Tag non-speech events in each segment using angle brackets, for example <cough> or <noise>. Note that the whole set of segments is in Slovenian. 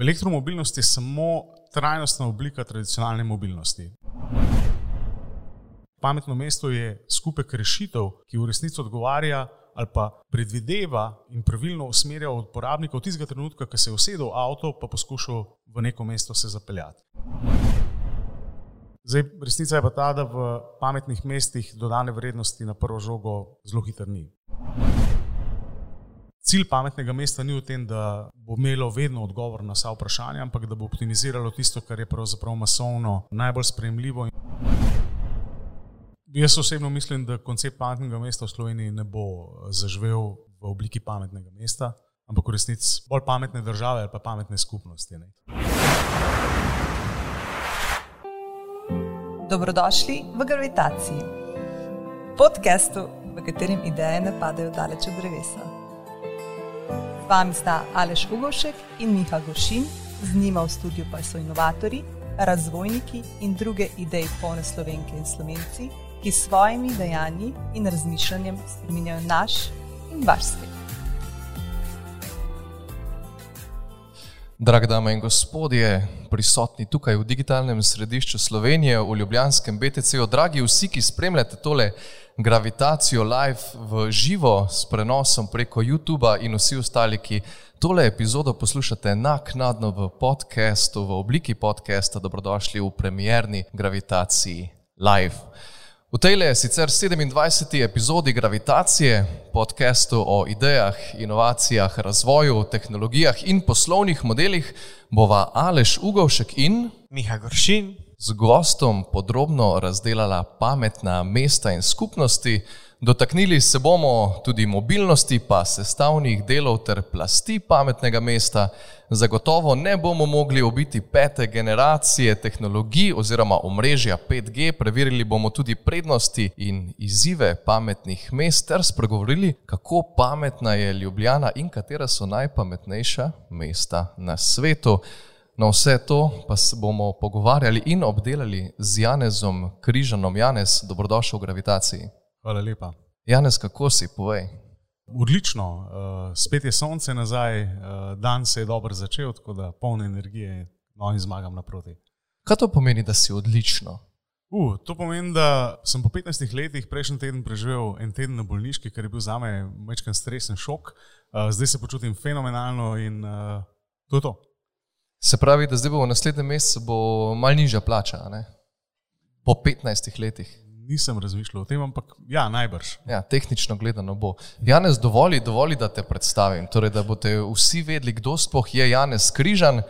Elektromobilnost je samo trajnostna oblika tradicionalne mobilnosti. Pametno mesto je skupek rešitev, ki v resnici odgovarja ali pa predvideva in pravilno usmerja uporabnika od tistega trenutka, ko se je usedel v avto, pa poskušal v neko mesto se zapeljati. Zdaj, resnica je pa ta, da v pametnih mestih dodane vrednosti na prvo žogo zelo hitro ni. Cilj pametnega mesta ni v tem, da bo imelo vedno odgovor na vsa vprašanja, ampak da bo optimiziralo tisto, kar je pravzaprav masovno najbolj sprejemljivo. Jaz osebno mislim, da koncept pametnega mesta v Sloveniji ne bo zaživel v obliki pametnega mesta, ampak v resnici bolj pametne države ali pa pametne skupnosti. Ne? Dobrodošli v Gravitaciji, podkastu, v katerem ideje ne padajo daleč od drevesa. Vami sta Aleš Ugošek in Miha Goršin, z njima v studiu pa so inovatori, razvojniki in druge ideje polne slovenke in slovenci ki s svojimi dejanji in razmišljanjem spremenjajo naš in vaš svet. Drage dame in gospodje, prisotni tukaj v digitalnem središču Slovenije, v Ljubljanskem BTC-u, dragi vsi, ki spremljate tole gravitacijo live v živo s prenosom preko YouTube in vsi ostali, ki tole epizodo poslušate naknadno v podkastu, v obliki podcasta, dobrodošli v premjerni gravitaciji live. V tej le sicer 27. epizodi Gravitacije, podkastu o idejah, inovacijah, razvoju, tehnologijah in poslovnih modelih, bova Aleš Ugovšek in Miha Goršin z gostom podrobno razdelala pametna mesta in skupnosti. Dotaknili se bomo tudi mobilnosti, pa sestavnih delov ter plasti pametnega mesta. Zagotovo ne bomo mogli obiti pete generacije tehnologij oziroma omrežja 5G, preverili bomo tudi prednosti in izzive pametnih mest ter spregovorili, kako pametna je Ljubljana in katera so najpametnejša mesta na svetu. Na vse to pa se bomo pogovarjali in obdelali z Janezom Križanom. Janez, dobrodošel v gravitaciji. Hvala lepa. Janez, kako si, povej? Odlično, uh, spet je sonce nazaj, uh, dan se je dobro začel, tako da polne energije, no in zmagam naproti. Kaj to pomeni, da si odlično? Uh, to pomeni, da sem po 15 letih prejšnji teden preživel en teden na bolniški, kar je bil za me večkrat stresen šok. Uh, zdaj se počutim fenomenalno in uh, to je to. Se pravi, da zdaj bo v naslednjem mesecu malo nižja plača, ne? po 15 letih nisem razmišljal o tem, ampak ja, najbrž. Ja, tehnično gledano bo. Janez, dovoli, dovoli, da te predstavim, torej, da boste vsi vedeli, kdo sploh je Janez Križan.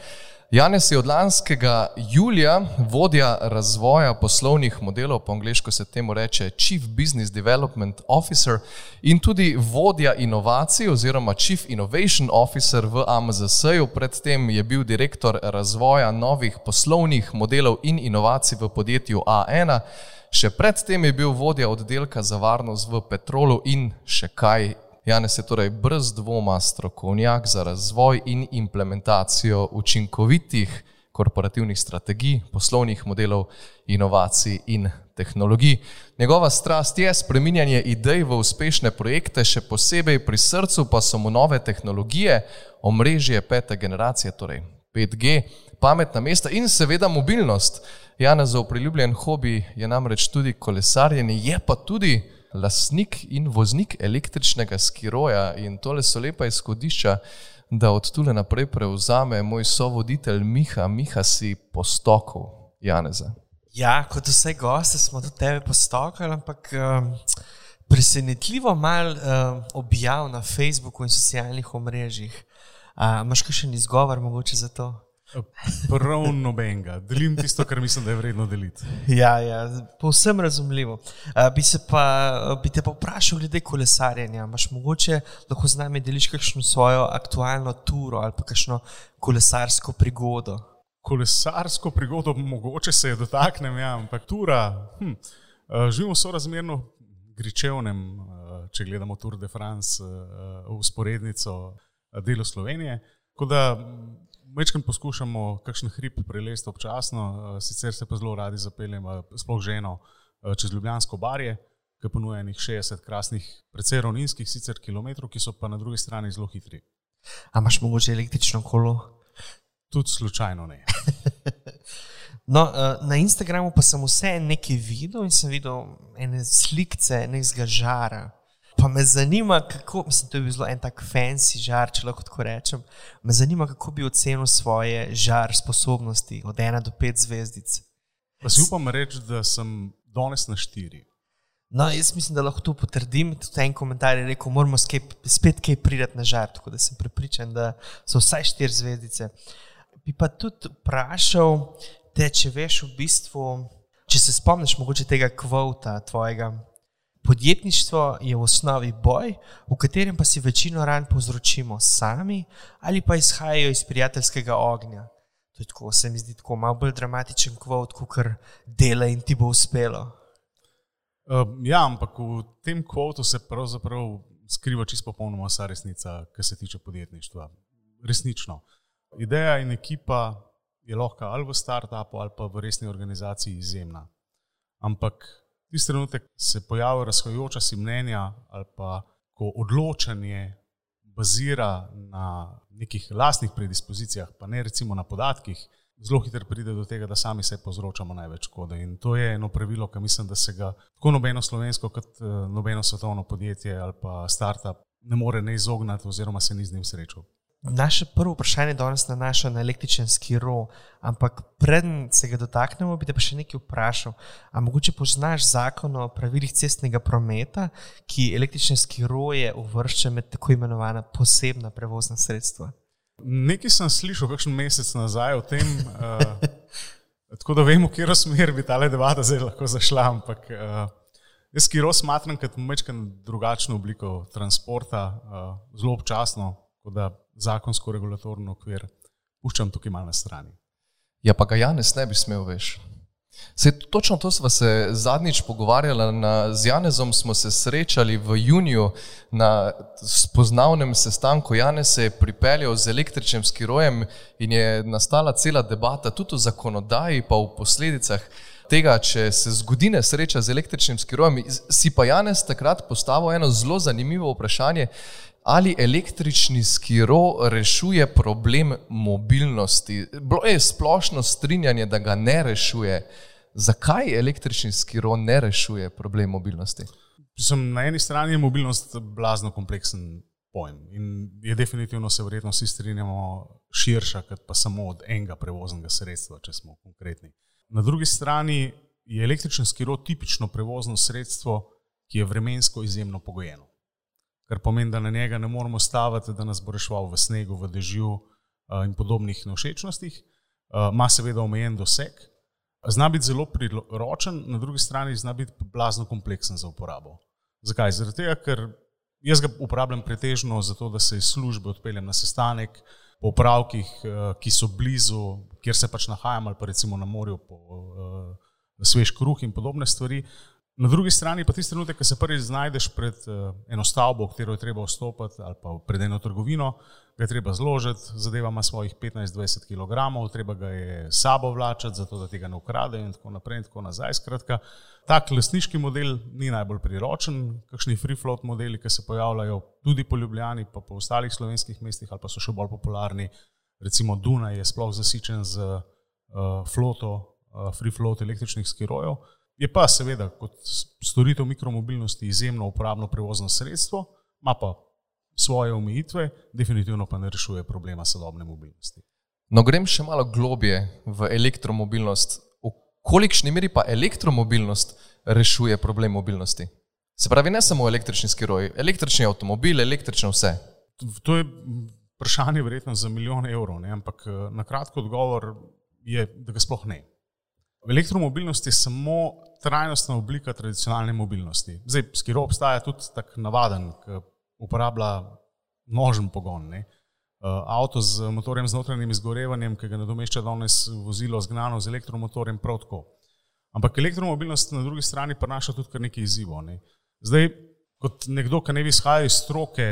Janez je od lanskega julija vodja razvoja poslovnih modelov, po angliško se temu reče Chief Business Development Officer in tudi vodja inovacij oziroma Chief Innovation Officer v AMZS-ju. Predtem je bil direktor razvoja novih poslovnih modelov in inovacij v podjetju A1. Še predtem je bil vodja oddelka za varnost v Petrolu in še kaj. Janes je torej brez dvoma strokovnjak za razvoj in implementacijo učinkovitih korporativnih strategij, poslovnih modelov, inovacij in tehnologij. Njegova strast je spreminjanje idej v uspešne projekte, še posebej pri srcu pa so mu nove tehnologije, omrežje pete generacije, torej 5G, pametna mesta in seveda mobilnost. Janezov priljubljen hobi je namreč tudi kolesarjenje, je pa tudi lasnik in voznik električnega skiroja in tole so lepa izhodišča, da od tule naprej prevzame moj sovoditelj Miha, Miha si postokov Janeza. Ja, kot vse goste smo tudi tebe postokali, ampak um, presenetljivo malo um, objav na Facebooku in socialnih omrežjih. Uh, Máš še en izgovor mogoče za to? Prav nobenega. Delim tisto, kar mislim, da je vredno deliti. Ja, ja povsem razumljivo. Uh, bi, pa, bi te pa vprašal glede kolesarjenja. Máš mogoče lahko z nami deliš kakšno svojo aktualno turo ali pa kakšno kolesarsko prigodo? Kolesarsko prigodo, mogoče se je dotaknem, ja, ampak tura. Hm, živimo v sorazmerno gričevnem, če gledamo Tour de France, usporednico delo Slovenije. Tako da Večkrat poskušamo kakšen hrib prelesti občasno, eh, sicer se pa zelo radi zapeljemo, sploh ženo, eh, čez Ljubljansko barje, ki ponuja nekaj 60 krasnih, precej ravninskih sicer kilometrov, ki so pa na drugi strani zelo hitri. A imaš mogoče električno kolo? Tudi slučajno ne. <laughs> No, na Instagramu pa sem vse nekaj videl in sem videl ene slike, nekega žara. Pa me zanima, kako, mislim, to je bil zelo en tak fancy žar, če lahko tako rečem. Me zanima, kako bi ocenil svoje žar sposobnosti od ena do pet zvezdic. Pa si upam reči, da sem danes na štiri. No, jaz mislim, da lahko to potrdim. Tudi en komentar je rekel, moramo skep, spet kaj pridati na žar, tako da sem prepričan, da so vsaj štiri zvezdice. Bi pa tudi vprašal, te, če veš v bistvu, če se spomniš mogoče tega kvota tvojega. Podjetništvo je v osnovi boj, v katerem pa si večino ran povzročimo sami ali pa izhajajo iz prijateljskega ognja. To je tako, se mi zdi tako malo bolj dramatičen kvot, kot kar dela in ti bo uspelo. Uh, ja, ampak v tem kvotu se pravzaprav skriva čisto popolnoma vsa resnica, kar se tiče podjetništva. Resnično. Ideja in ekipa je lahko ali v startupu ali pa v resni organizaciji izjemna. Ampak tisti trenutek se pojavijo razhajajoča si mnenja ali pa ko odločanje bazira na nekih lastnih predispozicijah, pa ne recimo na podatkih, zelo hitro pride do tega, da sami se povzročamo največ škode. In to je eno pravilo, ki mislim, da se ga tako nobeno slovensko, kot eh, nobeno svetovno podjetje ali pa startup ne more ne izogniti, oziroma se ni z njim srečal. Naše prvo vprašanje danes nanaša na električen skiro, ampak preden se ga dotaknemo, bi te pa še nekaj vprašal. A mogoče poznaš zakon o pravilih cestnega prometa, ki električne skiroje uvršča med tako imenovana posebna prevozna sredstva? Nekaj sem slišal, kakšen mesec nazaj o tem, uh, <laughs> tako da vemo, v katero smer bi ta debata zdaj lahko zašla. Ampak uh, jaz skiro smatram kot mečken drugačno obliko transporta, uh, zelo občasno zakonsko regulatorno okvir, puščam tukaj malo na strani. Ja, pa ga Janes ne bi smel več. Se, točno to smo se zadnjič pogovarjali. Na, z Janezom smo se srečali v juniju na spoznavnem sestanku. Janez se je pripeljal z električnim skirojem in je nastala cela debata tudi o zakonodaji, pa o posledicah tega, če se zgodi nesreča z električnim skirojem. Si pa Janez takrat postavil eno zelo zanimivo vprašanje ali električni skiro rešuje problem mobilnosti. Bilo je splošno strinjanje, da ga ne rešuje. Zakaj električni skiro ne rešuje problem mobilnosti? Sem, na eni strani je mobilnost blazno kompleksen pojem in je definitivno se verjetno vsi strinjamo širša, kot pa samo od enega prevoznega sredstva, če smo konkretni. Na drugi strani je električni skiro tipično prevozno sredstvo, ki je vremensko izjemno pogojeno kar pomeni, da na njega ne moramo staviti, da nas bo reševal v snegu, v dežju uh, in podobnih nevšečnostih. Uh, Ma seveda omejen doseg, zna biti zelo priročen, na drugi strani zna biti blazno kompleksen za uporabo. Zakaj? Zaradi tega, ker jaz ga uporabljam pretežno zato, da se iz službe odpeljem na sestanek, po upravkih, uh, ki so blizu, kjer se pač nahajam, ali pa recimo na morju po svež kruh in podobne stvari. Na drugi strani pa tisti trenutek, ko se prvič znajdeš pred uh, eno stavbo, v katero je treba vstopiti, ali pa pred eno trgovino, ga je treba zložiti, zadeva ima svojih 15-20 kg, treba ga je sabo vlačati, zato da tega ne ukrade in tako naprej in tako nazaj. Skratka, tak lasniški model ni najbolj priročen, kakšni free float modeli, ki se pojavljajo tudi po Ljubljani, pa po ostalih slovenskih mestih, ali pa so še bolj popularni, recimo Dunaj je sploh zasičen z uh, floto, uh, free float električnih skirojev. Je pa seveda kot storitev mikromobilnosti izjemno uporabno prevozno sredstvo, ima pa svoje omejitve, definitivno pa ne rešuje problema sodobne mobilnosti. No, grem še malo globje v elektromobilnost. V kolikšni meri pa elektromobilnost rešuje problem mobilnosti? Se pravi, ne samo električni skiroj, električni avtomobil, električno vse. To je vprašanje verjetno za milijon evrov, ne? ampak eh, na kratko odgovor je, da ga sploh ne. Elektromobilnost je samo trajnostna oblika tradicionalne mobilnosti. Zdaj, skiro obstaja tudi tako navaden, ki uporablja množen pogon. Ne? Uh, avto z motorjem z notranjim izgorevanjem, ki ga nadomešča danes vozilo zgnano z elektromotorjem, prav tako. Ampak elektromobilnost na drugi strani prinaša tudi kar nekaj izzivov. Ne? Zdaj, kot nekdo, ki ne bi izhajal iz stroke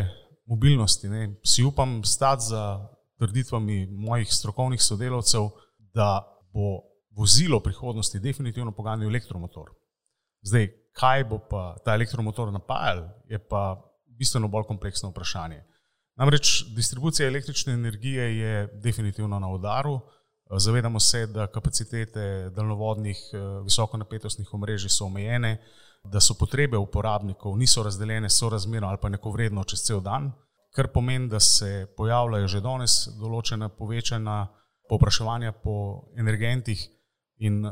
mobilnosti, ne, si upam stati za trditvami mojih strokovnih sodelavcev, da bo vozilo prihodnosti definitivno poganjal elektromotor. Zdaj, kaj bo pa ta elektromotor napajal, je pa bistveno bolj kompleksno vprašanje. Namreč distribucija električne energije je definitivno na udaru. Zavedamo se, da kapacitete daljnovodnih visokonapetostnih omrežij so omejene, da so potrebe uporabnikov niso razdeljene sorazmerno ali pa neko vredno čez cel dan, kar pomeni, da se pojavljajo že danes določena povečana popraševanja po energentih in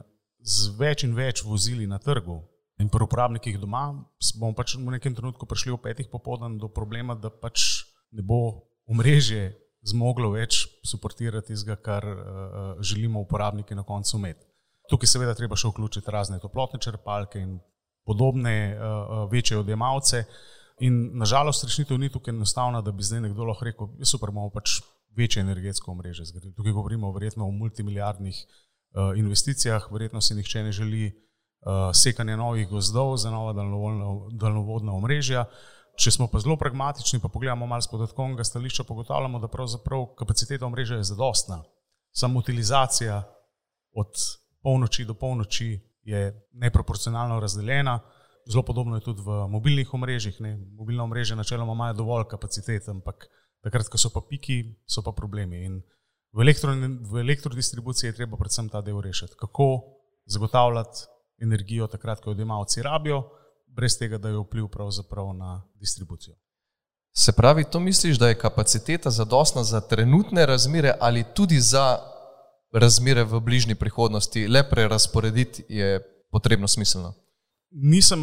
z več in več vozili na trgu in pri uporabnikih doma bomo pač v nekem trenutku prišli v petih popoldan do problema, da pač ne bo omrežje zmoglo več suportirati tistega, kar uh, želimo uporabniki na koncu imeti. Tukaj seveda treba še vključiti razne toplotne črpalke in podobne uh, večje odjemalce. In nažalost, rešitev ni tukaj enostavna, da bi zdaj nekdo lahko rekel, da super, bomo pač večje energetsko omrežje zgradili. Tukaj govorimo verjetno o multimiliardnih uh, investicijah, verjetno si nihče ne želi uh, sekanja novih gozdov za nova daljnovodna omrežja. Če smo pa zelo pragmatični, pa pogledamo malo z podatkovnega stališča, pogotavljamo, da pravzaprav kapaciteta omrežja je zadostna. Samo utilizacija od polnoči do polnoči je neproporcionalno razdeljena. Zelo podobno je tudi v mobilnih omrežjih. Ne. Mobilna omrežja načeloma imajo dovolj kapacitet, ampak takrat, ko so pa piki, so pa problemi. In v, elektro, v elektrodistribuciji je treba predvsem ta del rešiti. Kako zagotavljati energijo takrat, ko jo odjemalci rabijo, brez tega, da je vpliv pravzaprav na distribucijo. Se pravi, to misliš, da je kapaciteta zadostna za trenutne razmere ali tudi za razmere v bližnji prihodnosti, le prerasporediti je potrebno smiselno? Nisem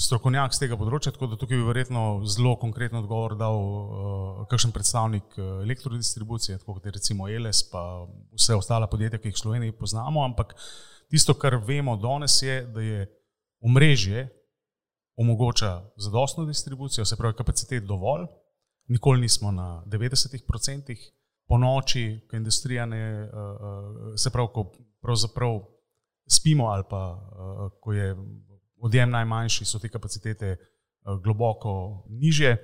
strokovnjak z tega področja, tako da tukaj bi verjetno zelo konkretno odgovor dal uh, kakšen predstavnik uh, elektrodistribucije, kot je recimo ELS, pa vse ostale podjetja, ki jih v Sloveniji poznamo. Ampak tisto, kar vemo danes, je, da je omrežje omogoča zadostno distribucijo, se pravi, kapacitet dovolj, nikoli nismo na 90%, po noči, ko industrija ne, uh, se pravi, ko pravzaprav spimo ali pa uh, ko je odjem najmanjši, so te kapacitete uh, globoko niže,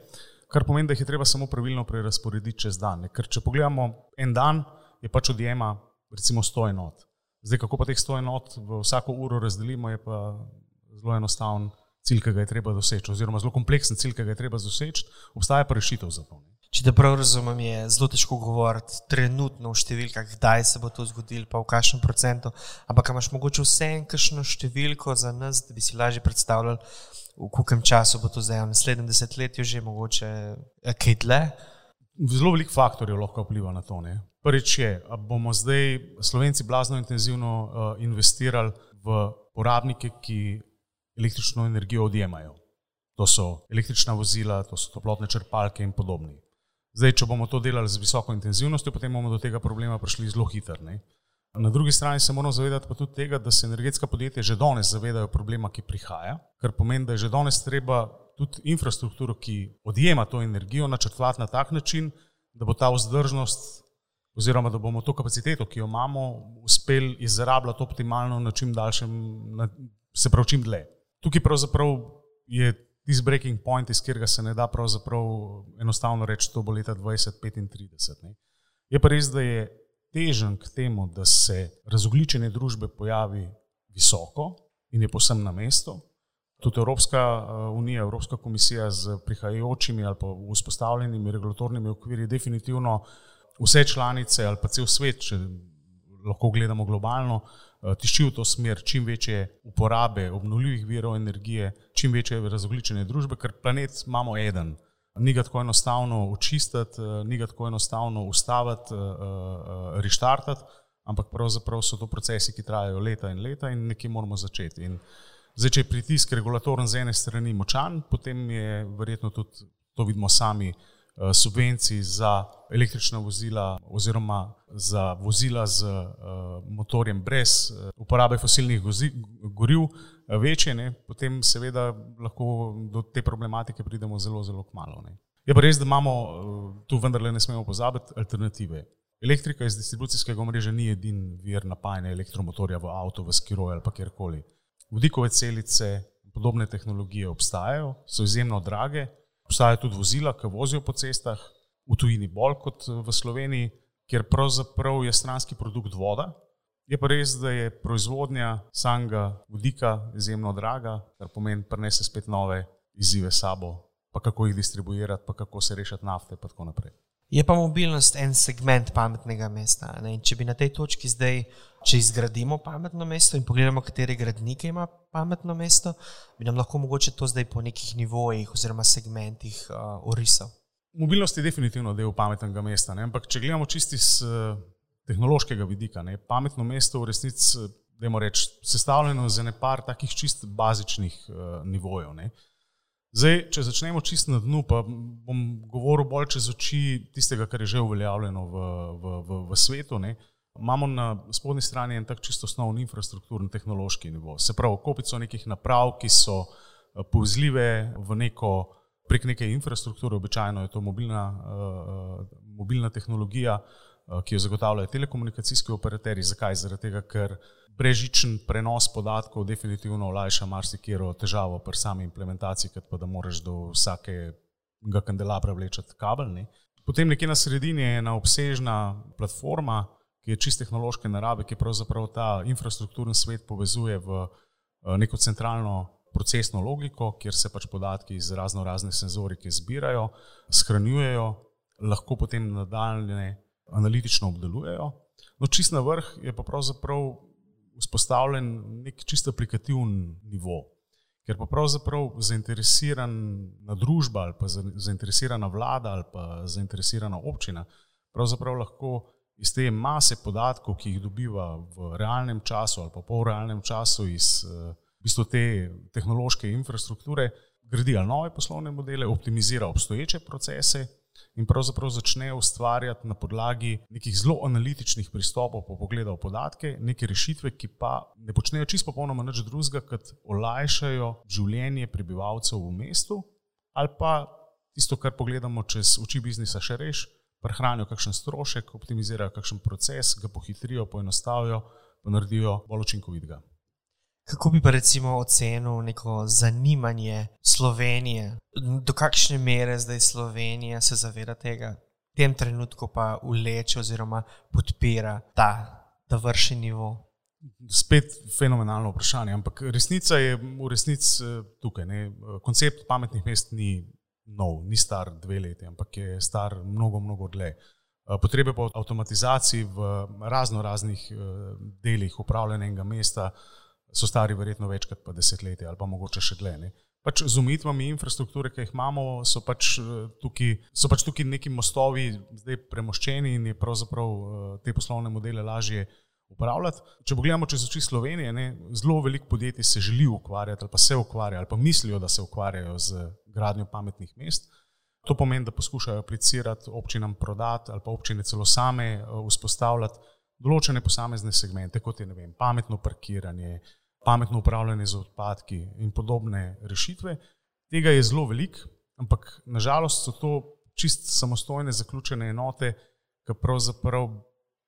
kar pomeni, da jih je treba samo pravilno prerasporediti čez dan. Ne? Ker če pogledamo en dan, je pač odjema recimo 100 enot. Zdaj, kako pa teh 100 enot v vsako uro razdelimo, je pa zelo enostaven cilj, ki ga je treba doseči, oziroma zelo kompleksen cilj, ki ga je treba doseči, obstaja pa rešitev za to. Če te prav razumem, je zelo težko govoriti trenutno v številkah, kdaj se bo to zgodilo, pa v kakšnem procentu. Ampak imaš mogoče vseeno kakšno številko za nas, da bi si lažje predstavljali, v kakem času bo to zdaj, v naslednjem desetletju, že mogoče eh, kaj tle. Zelo veliko faktorjev lahko vpliva na to. Ne? Prvič je, da bomo zdaj Slovenci blazno intenzivno uh, investirali v porabnike, ki električno energijo odjemajo. To so električna vozila, to so toplotne črpalke in podobni. Zdaj, če bomo to delali z visoko intenzivnostjo, potem bomo do tega problema prišli zelo hitro. Na drugi strani se moramo zavedati pa tudi tega, da se energetska podjetja že danes zavedajo problema, ki prihaja, kar pomeni, da je že danes treba tudi infrastrukturo, ki odjema to energijo, načrtovati na tak način, da bo ta vzdržnost oziroma da bomo to kapaciteto, ki jo imamo, uspeli izrabljati optimalno na čim daljšem, se pravi čim dlje. Tukaj pravzaprav je tisti breaking point, iz katerega se ne da pravzaprav enostavno reči, da bo leta 2035. Ne. Je pa res, da je težen k temu, da se razogličenje družbe pojavi visoko in je posem na mestu. Tudi Evropska eh, unija, Evropska komisija z prihajajočimi ali pa vzpostavljenimi regulatornimi okviri, definitivno vse članice ali pa cel svet, če lahko gledamo globalno, Eh, tišči v to smer čim večje uporabe obnovljivih virov energije, čim večje razogličenje družbe, ker planet imamo eden. Ni ga tako enostavno očistiti, eh, ni ga tako enostavno ustaviti, eh, reštartati, ampak pravzaprav so to procesi, ki trajajo leta in leta in nekje moramo začeti. In zdaj, če je pritisk regulatoren z ene strani močan, potem je verjetno tudi, to vidimo sami, subvencij za električna vozila oziroma za vozila z eh, motorjem brez eh, uporabe fosilnih goriv večje, ne, potem seveda lahko do te problematike pridemo zelo, zelo kmalo. Ne. Je pa res, da imamo tu vendarle ne smemo pozabiti alternative. Elektrika iz distribucijskega omrežja ni edin vir napajanja elektromotorja v avto, v skiroju ali pa kjerkoli. Vodikove celice, podobne tehnologije obstajajo, so izjemno drage, Obstajajo tudi vozila, ki vozijo po cestah, v tujini bolj kot v Sloveniji, kjer pravzaprav je stranski produkt voda. Je pa res, da je proizvodnja samega vodika izjemno draga, kar pomeni, prenese spet nove izzive sabo pa kako jih distribuirati, pa kako se rešiti nafte in tako naprej. Je pa mobilnost en segment pametnega mesta. Če bi na tej točki zdaj, če izgradimo pametno mesto in pogledamo, katere gradnike ima pametno mesto, bi nam lahko mogoče to zdaj po nekih nivojih oziroma segmentih uh, orisal. Mobilnost je definitivno del pametnega mesta, ne? ampak če gledamo čisti z uh, tehnološkega vidika, ne? pametno mesto v resnici, da je sestavljeno iz ene par takih čist bazičnih uh, nivojev. Ne? Zdaj, če začnemo čist na dnu, pa bom govoril bolj čez oči tistega, kar je že uveljavljeno v, v, v, v svetu. Ne. Imamo na spodnji strani en tak čisto osnovni infrastrukturni tehnološki nivo. Se pravi, kopico nekih naprav, ki so eh, povzljive neko, prek neke infrastrukture, običajno je to mobilna, uh, mobilna tehnologija, uh, ki jo zagotavljajo telekomunikacijski operaterji. Zakaj? Zaradi tega, ker brežičen prenos podatkov definitivno olajša marsikero težavo pri sami implementaciji, kot pa da moraš do vsakega kandelabra vlečati kabel. Ne. Potem nekje na sredini je ena obsežna platforma, ki je čist tehnološke narave, ki pravzaprav ta infrastrukturni svet povezuje v eh, neko centralno procesno logiko, kjer se pač podatki iz razno razne senzorike zbirajo, shranjujejo, lahko potem nadaljne analitično obdelujejo. No, čist na vrh je pa pravzaprav vzpostavljen nek čisto aplikativen nivo. Ker pa pravzaprav zainteresirana družba ali pa zainteresirana vlada ali pa zainteresirana občina pravzaprav lahko iz te mase podatkov, ki jih dobiva v realnem času ali pa pol realnem času iz v bistvu te tehnološke infrastrukture, gradi ali nove poslovne modele, optimizira obstoječe procese in pravzaprav začne ustvarjati na podlagi nekih zelo analitičnih pristopov, po pogledu v podatke, neke rešitve, ki pa ne počnejo čisto popolnoma nič drugega, kot olajšajo življenje prebivalcev v mestu, ali pa tisto, kar pogledamo čez oči biznisa, še reš, prehranijo kakšen strošek, optimizirajo kakšen proces, ga pohitrijo, poenostavijo, pa naredijo bolj učinkovitega. Kako bi pa recimo ocenil neko zanimanje Slovenije, do kakšne mere zdaj Slovenija se zaveda tega, v tem trenutku pa uleče oziroma podpira ta, ta vrši nivo? Spet fenomenalno vprašanje, ampak resnica je v resnici eh, tukaj. Ne? Koncept pametnih mest ni nov, ni star dve leti, ampak je star mnogo, mnogo dlje. Eh, potrebe po avtomatizaciji v razno raznih eh, delih upravljanja enega mesta so stari verjetno več kot pa desetletje ali pa mogoče še dlje. Pač z umitvami infrastrukture, ki jih imamo, so pač eh, tukaj, so pač tukaj neki mostovi zdaj premoščeni in je pravzaprav eh, te poslovne modele lažje upravljati. Če pogledamo čez oči Slovenije, ne, zelo veliko podjetij se želi ukvarjati ali pa se ukvarja ali pa mislijo, da se ukvarjajo z gradnjo pametnih mest. To pomeni, da poskušajo aplicirati občinam prodati ali pa občine celo same eh, vzpostavljati določene posamezne segmente, kot je vem, pametno parkiranje, pametno upravljanje z odpadki in podobne rešitve. Tega je zelo veliko, ampak nažalost so to čist samostojne zaključene enote, ki pravzaprav,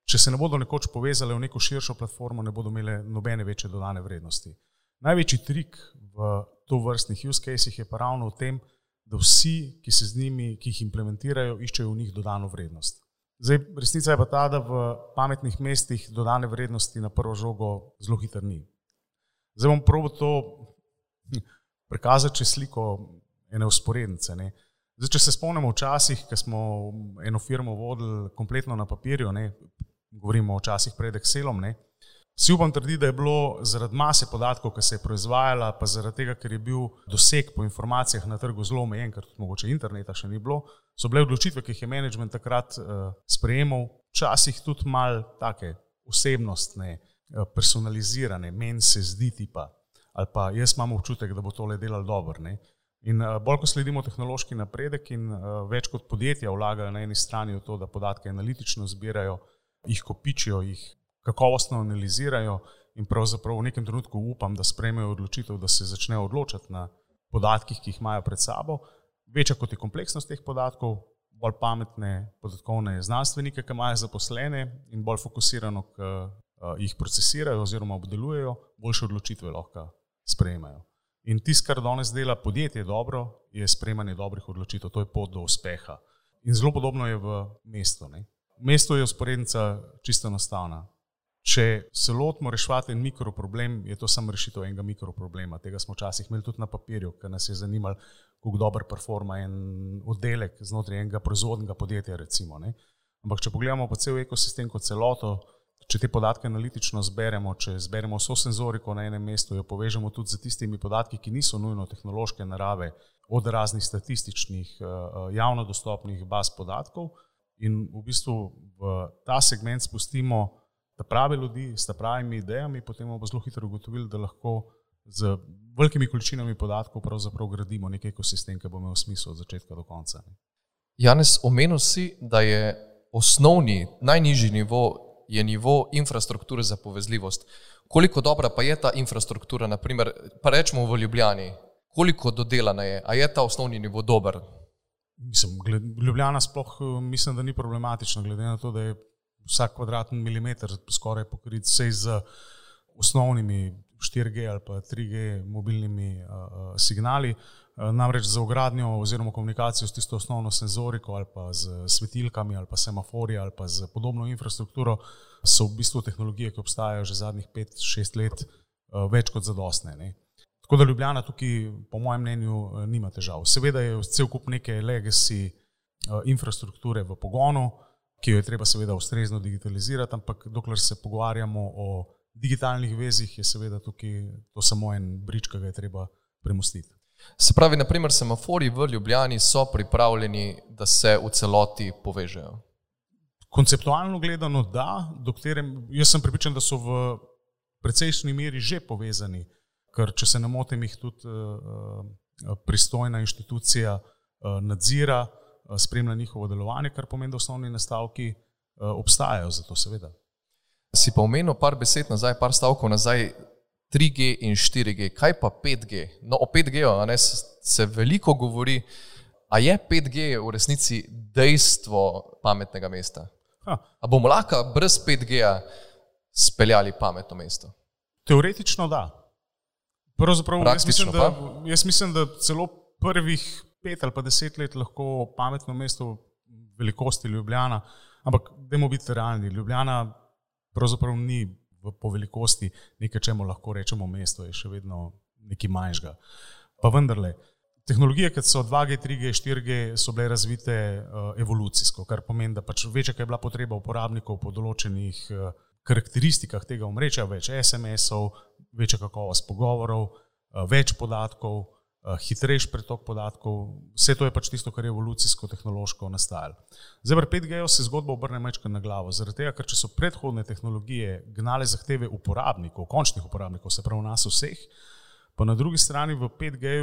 če se ne bodo nekoč povezale v neko širšo platformo, ne bodo imele nobene večje dodane vrednosti. Največji trik v to vrstnih use cases je pa ravno v tem, da vsi, ki se z njimi, ki jih implementirajo, iščejo v njih dodano vrednost. Zdaj, resnica je pa ta, da v pametnih mestih dodane vrednosti na prvo žogo zelo hitro ni. Zdaj bom probo to prikazati, če sliko ene usporednice. Ne. Zdaj, če se spomnimo včasih, ko smo eno firmo vodili kompletno na papirju, ne, govorimo o časih pred Excelom, ne, si upam trditi, da je bilo zaradi mase podatkov, ki se je proizvajala, pa zaradi tega, ker je bil doseg po informacijah na trgu zelo omejen, ker tudi mogoče interneta še ni bilo, so bile odločitve, ki jih je management takrat uh, sprejemal, včasih tudi mal take osebnostne. Eh, personalizirane, meni se zdi ti pa, ali pa jaz imam občutek, da bo to le delalo dobro. In uh, bolj, ko sledimo tehnološki napredek in uh, več kot podjetja vlagajo na eni strani v to, da podatke analitično zbirajo, jih kopičijo, jih kakovostno analizirajo in pravzaprav v nekem trenutku upam, da sprejmejo odločitev, da se začnejo odločati na podatkih, ki jih imajo pred sabo. Večja kot je kompleksnost teh podatkov, bolj pametne podatkovne znanstvenike, ki imajo zaposlene in bolj fokusirano k jih procesirajo oziroma obdelujejo, boljše odločitve lahko sprejemajo. In tisto, kar danes dela podjetje dobro, je sprejemanje dobrih odločitev, to je pot do uspeha. In zelo podobno je v mestu. Ne? Mesto je usporednica čisto enostavna. Če se lotimo reševati en mikroproblem, je to samo rešitev enega mikroproblema. Tega smo včasih imeli tudi na papirju, ker nas je zanimalo, kako dobro performa en oddelek znotraj enega proizvodnega podjetja. Recimo, Ampak, če pogledamo pa cel ekosistem kot celoto, če te podatke analitično zberemo, če zberemo vso senzoriko na enem mestu, jo povežemo tudi z tistimi podatki, ki niso nujno tehnološke narave, od raznih statističnih, eh, eh, javno dostopnih baz podatkov, in v bistvu v ta segment spustimo ta prave ljudi s pravimi idejami, potem bomo zelo hitro ugotovili, da lahko z velikimi količinami podatkov pravzaprav gradimo nek ekosistem, ki bo imel smisel od začetka do konca. Janes, omenil si, da je osnovni, najnižji nivo je nivo infrastrukture za povezljivost. Koliko dobra pa je ta infrastruktura, naprimer, pa rečemo v Ljubljani, koliko dodelana je, a je ta osnovni nivo dober? Mislim, gled, Ljubljana sploh mislim, da ni problematična, glede na to, da je vsak kvadratni milimeter skoraj pokrit vse z osnovnimi 4G ali pa 3G mobilnimi uh, signali. Namreč za ugradnjo oziroma komunikacijo s tisto osnovno senzoriko ali pa z svetilkami ali pa semaforji ali pa z podobno infrastrukturo so v bistvu tehnologije, ki obstajajo že zadnjih 5-6 let, več kot zadostne. Ne. Tako da Ljubljana tukaj, po mojem mnenju, nima težav. Seveda je cel kup neke legacy infrastrukture v pogonu, ki jo je treba seveda ustrezno digitalizirati, ampak dokler se pogovarjamo o digitalnih vezih, je seveda tukaj to samo en brič, ki ga je treba premustiti. Se pravi, naprimer, semafori v Ljubljani so pripravljeni, da se v celoti povežejo. Konceptualno gledano, da, dokterem, jaz sem pripričan, da so v precejšnji meri že povezani, ker če se ne motim, jih tudi uh, pristojna inštitucija uh, nadzira, uh, spremlja njihovo delovanje, kar pomeni, da osnovni nastavki uh, obstajajo za to, seveda. Si pa omenil par besed nazaj, par stavkov nazaj, 3G in 4G, kaj pa 5G? No, o 5G ne, se veliko govori, a je 5G v resnici dejstvo pametnega mesta? A bomo lahko brez 5G-ja speljali pametno mesto? Teoretično da. Pravzaprav, jaz, mislim, da, jaz mislim, da celo prvih pet ali pa deset let lahko pametno mesto velikosti Ljubljana, ampak dajmo biti realni. Ljubljana pravzaprav ni po velikosti nekaj, čemu lahko rečemo mesto, je še vedno nekaj manjšega. Pa vendarle, tehnologije, kot so 2G, 3G, 4G, so bile razvite uh, evolucijsko, kar pomeni, da pač večja je bila potreba uporabnikov po določenih uh, karakteristikah tega omrečja, več SMS-ov, večja kakovost pogovorov, uh, več podatkov, hitrejši pretok podatkov, vse to je pač tisto, kar je evolucijsko, tehnološko nastajalo. Zdaj, pri 5G se zgodba obrne mečka na glavo, zaradi tega, ker če so predhodne tehnologije gnale zahteve uporabnikov, končnih uporabnikov, se pravi nas vseh, pa na drugi strani v 5G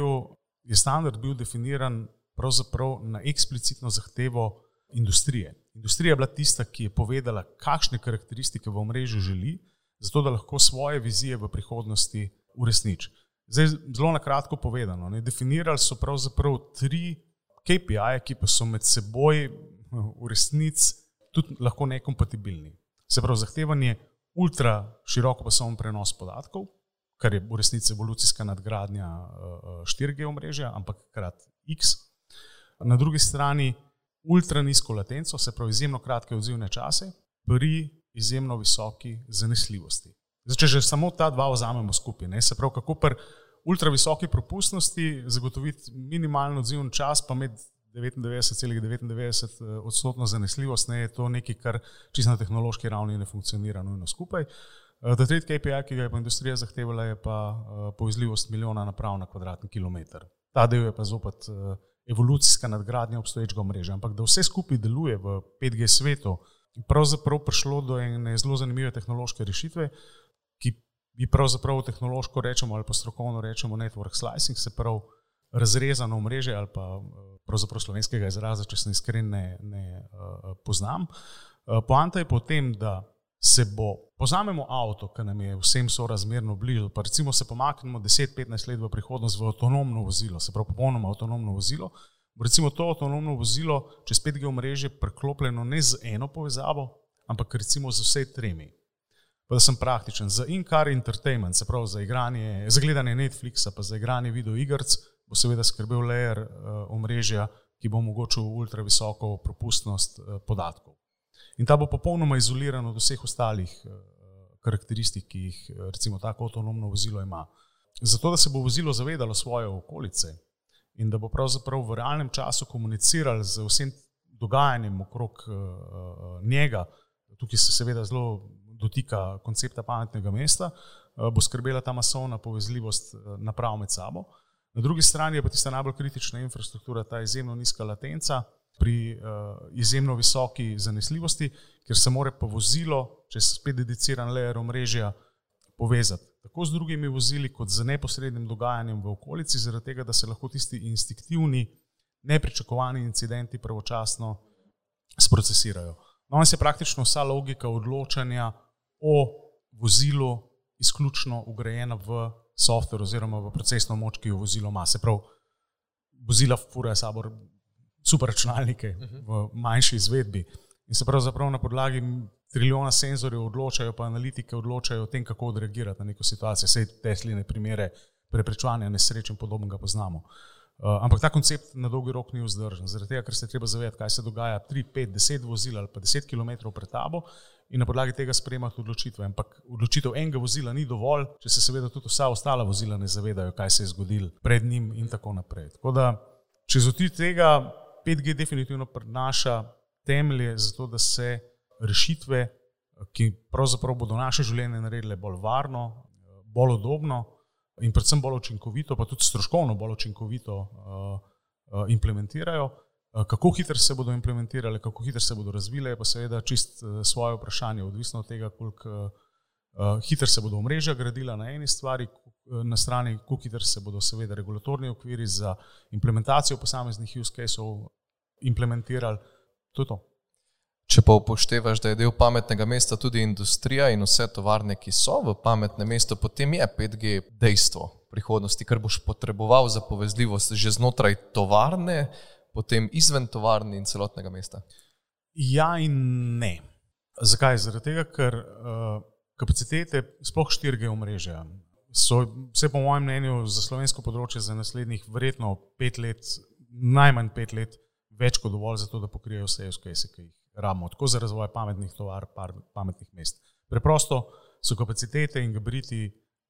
je standard bil definiran pravzaprav na eksplicitno zahtevo industrije. Industrija je bila tista, ki je povedala, kakšne karakteristike v omrežju želi, zato da lahko svoje vizije v prihodnosti uresniči. Zdaj, zelo na kratko povedano, ne, definirali so pravzaprav tri KPI-je, ki pa so med seboj v resnici tudi lahko nekompatibilni. Se pravi, zahtevanje ultra široko pasovni prenos podatkov, kar je v resnici evolucijska nadgradnja 4G omrežja, ampak krat X. Na drugi strani ultra nizko latenco, se pravi izjemno kratke odzivne čase pri izjemno visoki zanesljivosti. Zdaj, če že samo ta dva vzamemo skupaj, ne, se pravi, kako pri ultra visoki propustnosti zagotoviti minimalno odzivni čas, pa med 99,99 ,99 eh, odstotno zanesljivost, ne, je to nekaj, kar čisto na tehnološki ravni ne funkcionira nujno skupaj. Eh, ta tretji KPI, ki ga je pa industrija zahtevala, je pa eh, povezljivost milijona naprav na kvadratni kilometr. Ta del je pa zopet evolucijska nadgradnja obstoječega mreža. Ampak da vse skupaj deluje v 5G svetu, pravzaprav prišlo do ene zelo zanimive tehnološke rešitve, ki bi pravzaprav tehnološko rečemo ali pa strokovno rečemo network slicing, se pravi razrezano mreže ali pa pravzaprav slovenskega izraza, če sem iskren, ne, ne uh, poznam. Uh, poanta je potem, da se bo, poznamo avto, ki nam je vsem sorazmerno blizu, pa recimo se pomaknemo 10-15 let v prihodnost v avtonomno vozilo, se pravi popolnoma avtonomno vozilo. Recimo to avtonomno vozilo čez 5G omrežje preklopljeno ne z eno povezavo, ampak recimo z vse tremi pa da sem praktičen. Za in-car entertainment, se pravi za, igranje, za gledanje Netflixa, pa za igranje videoigrc, bo seveda skrbel layer uh, omrežja, ki bo omogočil ultra visoko propustnost uh, podatkov. In ta bo popolnoma izoliran od vseh ostalih uh, karakteristik, ki jih recimo tako avtonomno vozilo ima. Zato, da se bo vozilo zavedalo svoje okolice in da bo pravzaprav v realnem času komuniciral z vsem dogajanjem okrog uh, njega, tukaj se seveda zelo dotika koncepta pametnega mesta, uh, bo skrbela ta masovna povezljivost naprav med sabo. Na drugi strani je pa tista najbolj kritična infrastruktura, ta izjemno nizka latenca pri uh, izjemno visoki zanesljivosti, ker se more pa vozilo, če se spet dediciran layer omrežja, povezati tako z drugimi vozili, kot z neposrednim dogajanjem v okolici, zaradi tega, da se lahko tisti instinktivni, nepričakovani incidenti pravočasno sprocesirajo. No, je praktično vsa logika odločanja o vozilu izključno ugrajena v softver oziroma v procesno moč, ki jo vozilo ima. Se pravi, vozila furajo sabor super računalnike v manjši izvedbi in se pravzaprav na podlagi trilijona senzorjev odločajo, pa analitike odločajo o tem, kako odreagirati na neko situacijo. Vse te sline primere preprečevanja nesreč in podobnega poznamo. Uh, ampak ta koncept na dolgi rok ni vzdržen, zaradi tega, ker se treba zavedati, kaj se dogaja 3, 5, 10 vozil ali pa 10 km pred tabo in na podlagi tega sprejemati odločitve. Ampak odločitev enega vozila ni dovolj, če se seveda tudi vsa ostala vozila ne zavedajo, kaj se je zgodilo pred njim in tako naprej. Tako da, če zoti tega, 5G definitivno prinaša temelje za to, da se rešitve, ki pravzaprav bodo naše življenje naredile bolj varno, bolj udobno in predvsem bolj učinkovito, pa tudi stroškovno bolj učinkovito uh, uh, implementirajo. Uh, kako hitro se bodo implementirale, kako hitro se bodo razvile, pa seveda čist uh, svoje vprašanje, odvisno od tega, koliko uh, hitro se bodo omrežja gradila na eni stvari, na strani, kako hitro se bodo seveda regulatorni okviri za implementacijo posameznih use cases implementirali. To je to. Če pa upoštevaš, da je del pametnega mesta tudi industrija in vse tovarne, ki so v pametnem mestu, potem je 5G dejstvo prihodnosti, kar boš potreboval za povezljivost že znotraj tovarne, potem izven tovarne in celotnega mesta. Ja in ne. Zakaj? Zaradi tega, ker uh, kapacitete, sploh 4G omrežja, so vse po mojem mnenju za slovensko področje za naslednjih verjetno pet let, najmanj pet let, več kot dovolj za to, da pokrijejo vse izkušnje, ki jih rabimo, tako za razvoj pametnih tovar, pametnih mest. Preprosto so kapacitete in gabriti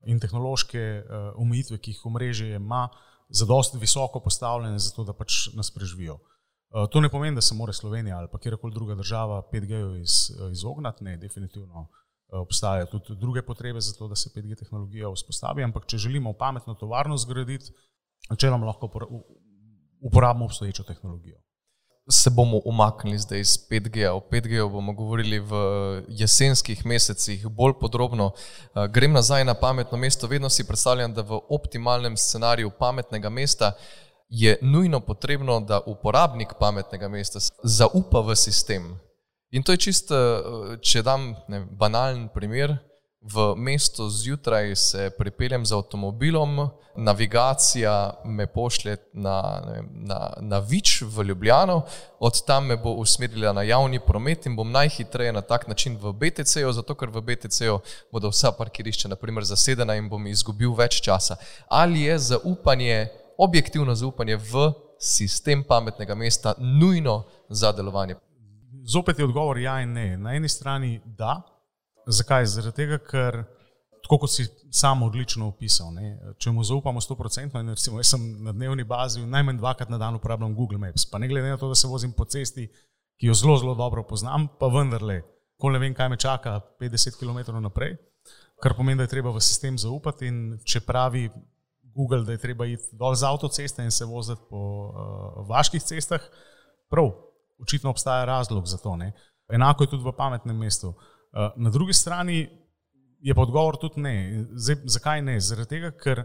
in tehnološke uh, omejitve, ki jih omrežje ima, zadosti visoko postavljene, zato da pač nas preživijo. Uh, to ne pomeni, da se mora Slovenija ali pa kjerkoli druga država 5G-ju iz, uh, izognati, ne, definitivno uh, obstajajo tudi druge potrebe za to, da se 5G tehnologija vzpostavi, ampak če želimo pametno tovarno zgraditi, načeloma lahko uporabimo obstoječo tehnologijo se bomo umaknili zdaj iz 5G. O 5G bomo govorili v jesenskih mesecih bolj podrobno. Eh, grem nazaj na pametno mesto. Vedno si predstavljam, da v optimalnem scenariju pametnega mesta je nujno potrebno, da uporabnik pametnega mesta zaupa v sistem. In to je čisto, eh, če dam ne, banalen primer v mesto zjutraj se pripeljem z avtomobilom, navigacija me pošlje na, na, na Vič v Ljubljano, od tam me bo usmerila na javni promet in bom najhitreje na tak način v BTC-ju, zato ker v BTC-ju bodo vsa parkirišča naprimer zasedena in bom izgubil več časa. Ali je zaupanje, objektivno zaupanje v sistem pametnega mesta nujno za delovanje? Zopet je odgovor ja in ne. Na eni strani da, Zakaj? Zaradi tega, ker, tako kot si sam odlično opisal, ne, če mu zaupamo 100%, in recimo jaz sem na dnevni bazi najmanj dvakrat na dan uporabljam Google Maps, pa ne glede na to, da se vozim po cesti, ki jo zelo, zelo dobro poznam, pa vendarle, ko ne vem, kaj me čaka 50 km naprej, kar pomeni, da je treba v sistem zaupati in če pravi Google, da je treba iti dol z avtoceste in se voziti po uh, vaških cestah, prav, očitno obstaja razlog za to. Ne. Enako je tudi v pametnem mestu. Eh, na drugi strani je pa odgovor tudi ne. Zdaj, zakaj ne? Zaradi tega, ker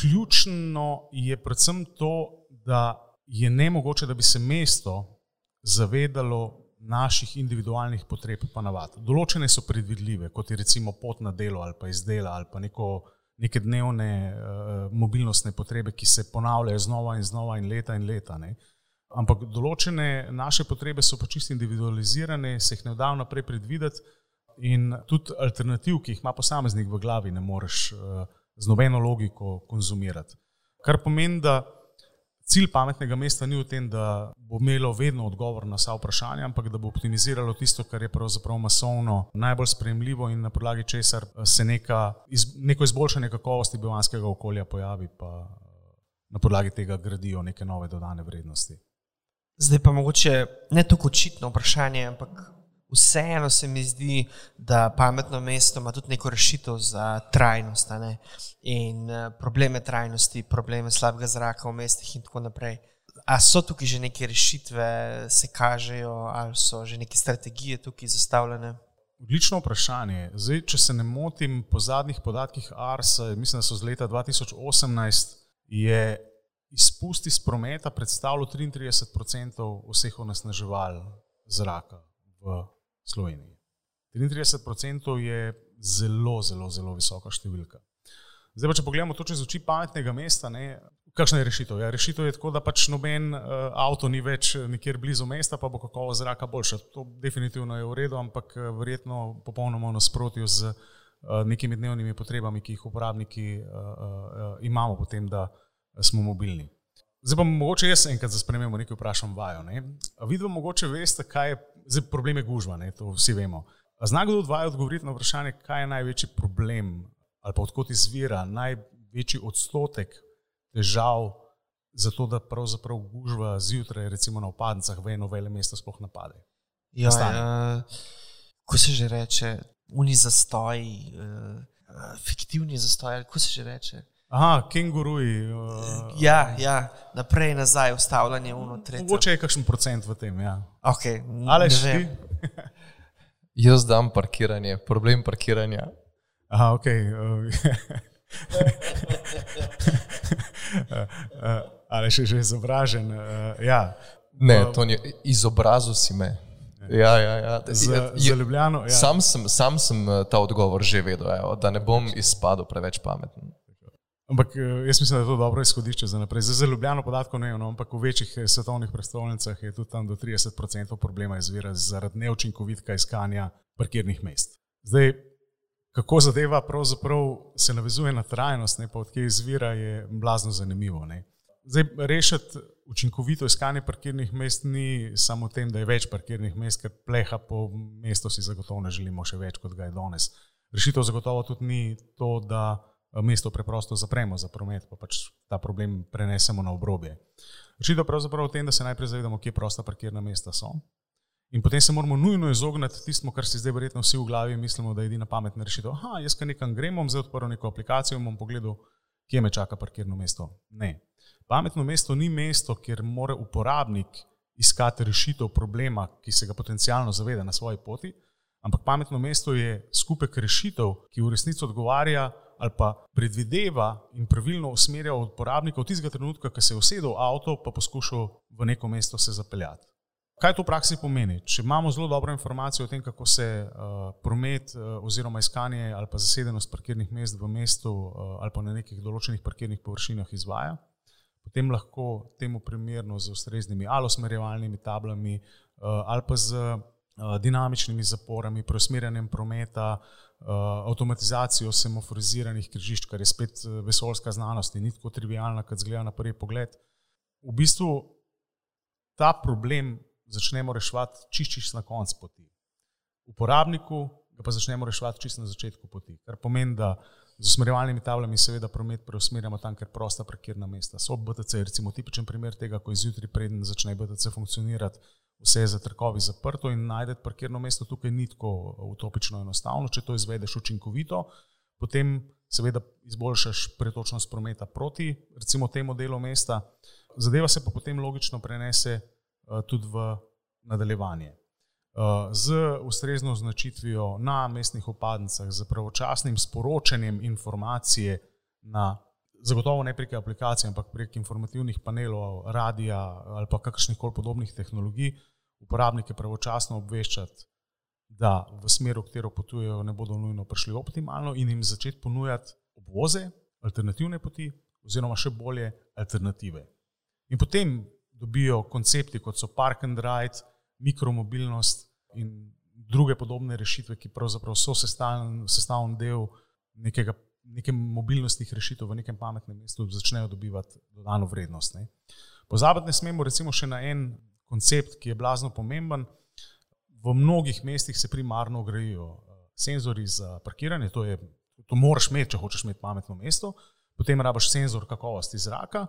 ključno je predvsem to, da je ne mogoče, da bi se mesto zavedalo naših individualnih potreb in navad. Določene so predvidljive, kot je recimo pot na delo ali pa izdela ali pa neko, neke dnevne uh, mobilnostne potrebe, ki se ponavljajo znova in znova in leta in leta. Ne. Ampak določene naše potrebe so pa čisto individualizirane, se jih ne da vnaprej predvideti in tudi alternativ, ki jih ima posameznik v glavi, ne moreš uh, z nobeno logiko konzumirati. Kar pomeni, da cilj pametnega mesta ni v tem, da bo imelo vedno odgovor na vsa vprašanja, ampak da bo optimiziralo tisto, kar je pravzaprav masovno najbolj sprejemljivo in na podlagi česar se neka, neko izboljšanje kakovosti bivanskega okolja pojavi. Pa, na podlagi tega gradijo neke nove dodane vrednosti. Zdaj pa mogoče ne tako očitno vprašanje, ampak vseeno se mi zdi, da pametno mesto ima tudi neko rešitev za trajnost ne? in uh, probleme trajnosti, probleme slabega zraka v mestih in tako naprej. A so tukaj že neke rešitve, se kažejo, ali so že neke strategije tukaj zastavljene? Odlično vprašanje. Zdaj, če se ne motim, po zadnjih podatkih ARS, mislim, da so z leta 2018, je izpust iz prometa predstavljal 33% vseh onesnaževal zraka v Sloveniji. 33% je zelo, zelo, zelo visoka številka. Zdaj, pa, če pogledamo to čez oči pametnega mesta, ne, kakšna je rešitev? Ja, rešitev je tako, da pač noben uh, avto ni več nikjer blizu mesta, pa bo kakovost zraka boljša. To definitivno je v redu, ampak verjetno popolnoma v nasprotju z uh, nekimi dnevnimi potrebami, ki jih uporabniki uh, uh, imamo, potem, da smo mobilni. Zdaj pa mogoče jaz enkrat za spremembo nekaj vprašam vajo. Ne? Vidimo, mogoče veste, kaj je Zdaj, problem je gužva, ne, to vsi vemo. Znak kdo odvaja odgovoriti na vprašanje, kaj je največji problem ali pa odkot izvira največji odstotek težav za to, da pravzaprav gužva zjutraj, recimo na opadnicah, v eno vele mesto sploh napade. Ja, ja, ko se že reče, uni zastoj, uh, fiktivni zastoj, kako se že reče. Aha, kenguruji. Uh, ja, ja, naprej in nazaj, ustavljanje unutra. Mogoče je kakšen procent v tem. Ja. Okay, Ali še ti? <laughs> Jaz dam parkiranje, problem parkiranja. Aha, ok. Ali še že izobražen? Uh, ja. Ne, to ni izobrazil si me. Ja, ja, ja. Za, za Ljubljano. Ja. Sam, sem, sam sem ta odgovor že vedel, evo, da ne bom izpadel preveč pameten. Ampak eh, jaz mislim, da je to dobro izhodišče za naprej. Za ljubljeno podatkov ne, no, ampak v večjih eh, svetovnih prestolnicah je tudi tam do 30% problema izvira zaradi neučinkovitka iskanja parkirnih mest. Zdaj, kako zadeva pravzaprav se navezuje na trajnost, ne pa odkje izvira, je blazno zanimivo. Ne. Zdaj, rešiti učinkovito iskanje parkirnih mest ni samo v tem, da je več parkirnih mest, ker pleha po mestu si zagotovo ne želimo še več, kot ga je danes. Rešitev zagotovo tudi ni to, da mesto preprosto zapremo za promet, pa pač ta problem prenesemo na obrobje. Rešitev je pravzaprav v tem, da se najprej zavedamo, kje prosta parkirna mesta so. In potem se moramo nujno izogniti tistemu, kar si zdaj verjetno vsi v glavi mislimo, da je edina pametna rešitev. Aha, jaz kaj nekam grem, bom zdaj odprl neko aplikacijo in bom pogledal, kje me čaka parkirno mesto. Ne. Pametno mesto ni mesto, kjer mora uporabnik iskati rešitev problema, ki se ga potencialno zaveda na svoji poti, ampak pametno mesto je skupek rešitev, ki v resnici odgovarja ali pa predvideva in pravilno usmerja uporabnika od tistega trenutka, ko se je usedel v avto, pa poskušal v neko mesto se zapeljati. Kaj to v praksi pomeni? Če imamo zelo dobro informacijo o tem, kako se uh, promet uh, oziroma iskanje ali pa zasedenost parkirnih mest v mestu uh, ali pa na nekih določenih parkirnih površinah izvaja, potem lahko temu primerno z ustreznimi alosmerjevalnimi tablami uh, ali pa z uh, dinamičnimi zaporami, preusmerjanjem prometa, Eh, avtomatizacijo semaforiziranih križišč, kar je spet eh, vesoljska znanost in ni tako trivijalna, kot zgleda na prvi pogled. V bistvu ta problem začnemo reševati čiščiš na koncu poti. Uporabniku ga pa začnemo reševati čisto na začetku poti, kar pomeni, da z usmerjevalnimi tablami seveda promet preusmerjamo tam, ker prosta parkirna mesta so BTC, recimo tipičen primer tega, ko je zjutraj preden začne BTC funkcionirati, vse je za trkovi zaprto in najdete parkirno mesto tukaj ni tako utopično enostavno. Če to izvedeš učinkovito, potem seveda izboljšaš pretočnost prometa proti recimo temu delu mesta, zadeva se pa potem logično prenese uh, tudi v nadaljevanje. Uh, z ustrezno označitvijo na mestnih opadnicah, z pravočasnim sporočanjem informacije na zagotovo ne prek aplikacije, ampak prek informativnih panelov, radia ali pa kakršnih koli podobnih tehnologij, uporabnike pravočasno obveščati, da v smeru, v katero potujejo, ne bodo nujno prišli optimalno in jim začeti ponujati obvoze, alternativne poti, oziroma še bolje, alternative. In potem dobijo koncepti, kot so park and ride, mikromobilnost in druge podobne rešitve, ki pravzaprav so sestavni del nekega neke mobilnostnih rešitev v nekem pametnem mestu začnejo dobivati dodano vrednost. Ne. Pozabiti ne smemo recimo še na en koncept, ki je blazno pomemben. V mnogih mestih se primarno grejo eh, senzori za parkiranje, to, je, to moraš imeti, če hočeš imeti pametno mesto. potem rabaš senzor kakovosti zraka,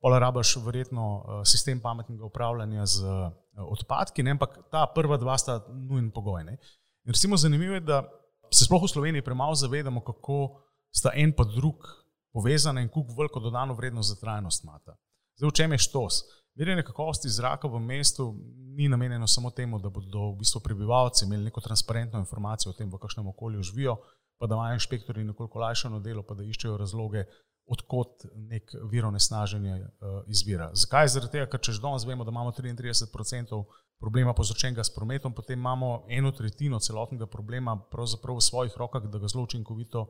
pa rabaš verjetno uh, sistem pametnega upravljanja z uh, odpadki, ne? ampak ta prva dva sta nujen pogoj. Ne? In recimo zanimivo je, da se sploh v Sloveniji premalo zavedamo, kako sta en pa drug povezana in kako veliko dodano vrednost za trajnost imata. Zdaj, v čem je štos? Merjenje kakovosti zraka v mestu ni namenjeno samo temu, da bodo v bistvu prebivalci imeli neko transparentno informacijo o tem, v kakšnem okolju živijo, pa da imajo inšpektori nekoliko lajšano delo, pa da iščejo razloge, odkot nek virovne snaženje uh, izvira. Zakaj? Zaradi tega, ker če že danes vemo, da imamo 33% problema povzročenega s prometom, potem imamo eno tretjino celotnega problema pravzaprav v svojih rokah, da ga zelo učinkovito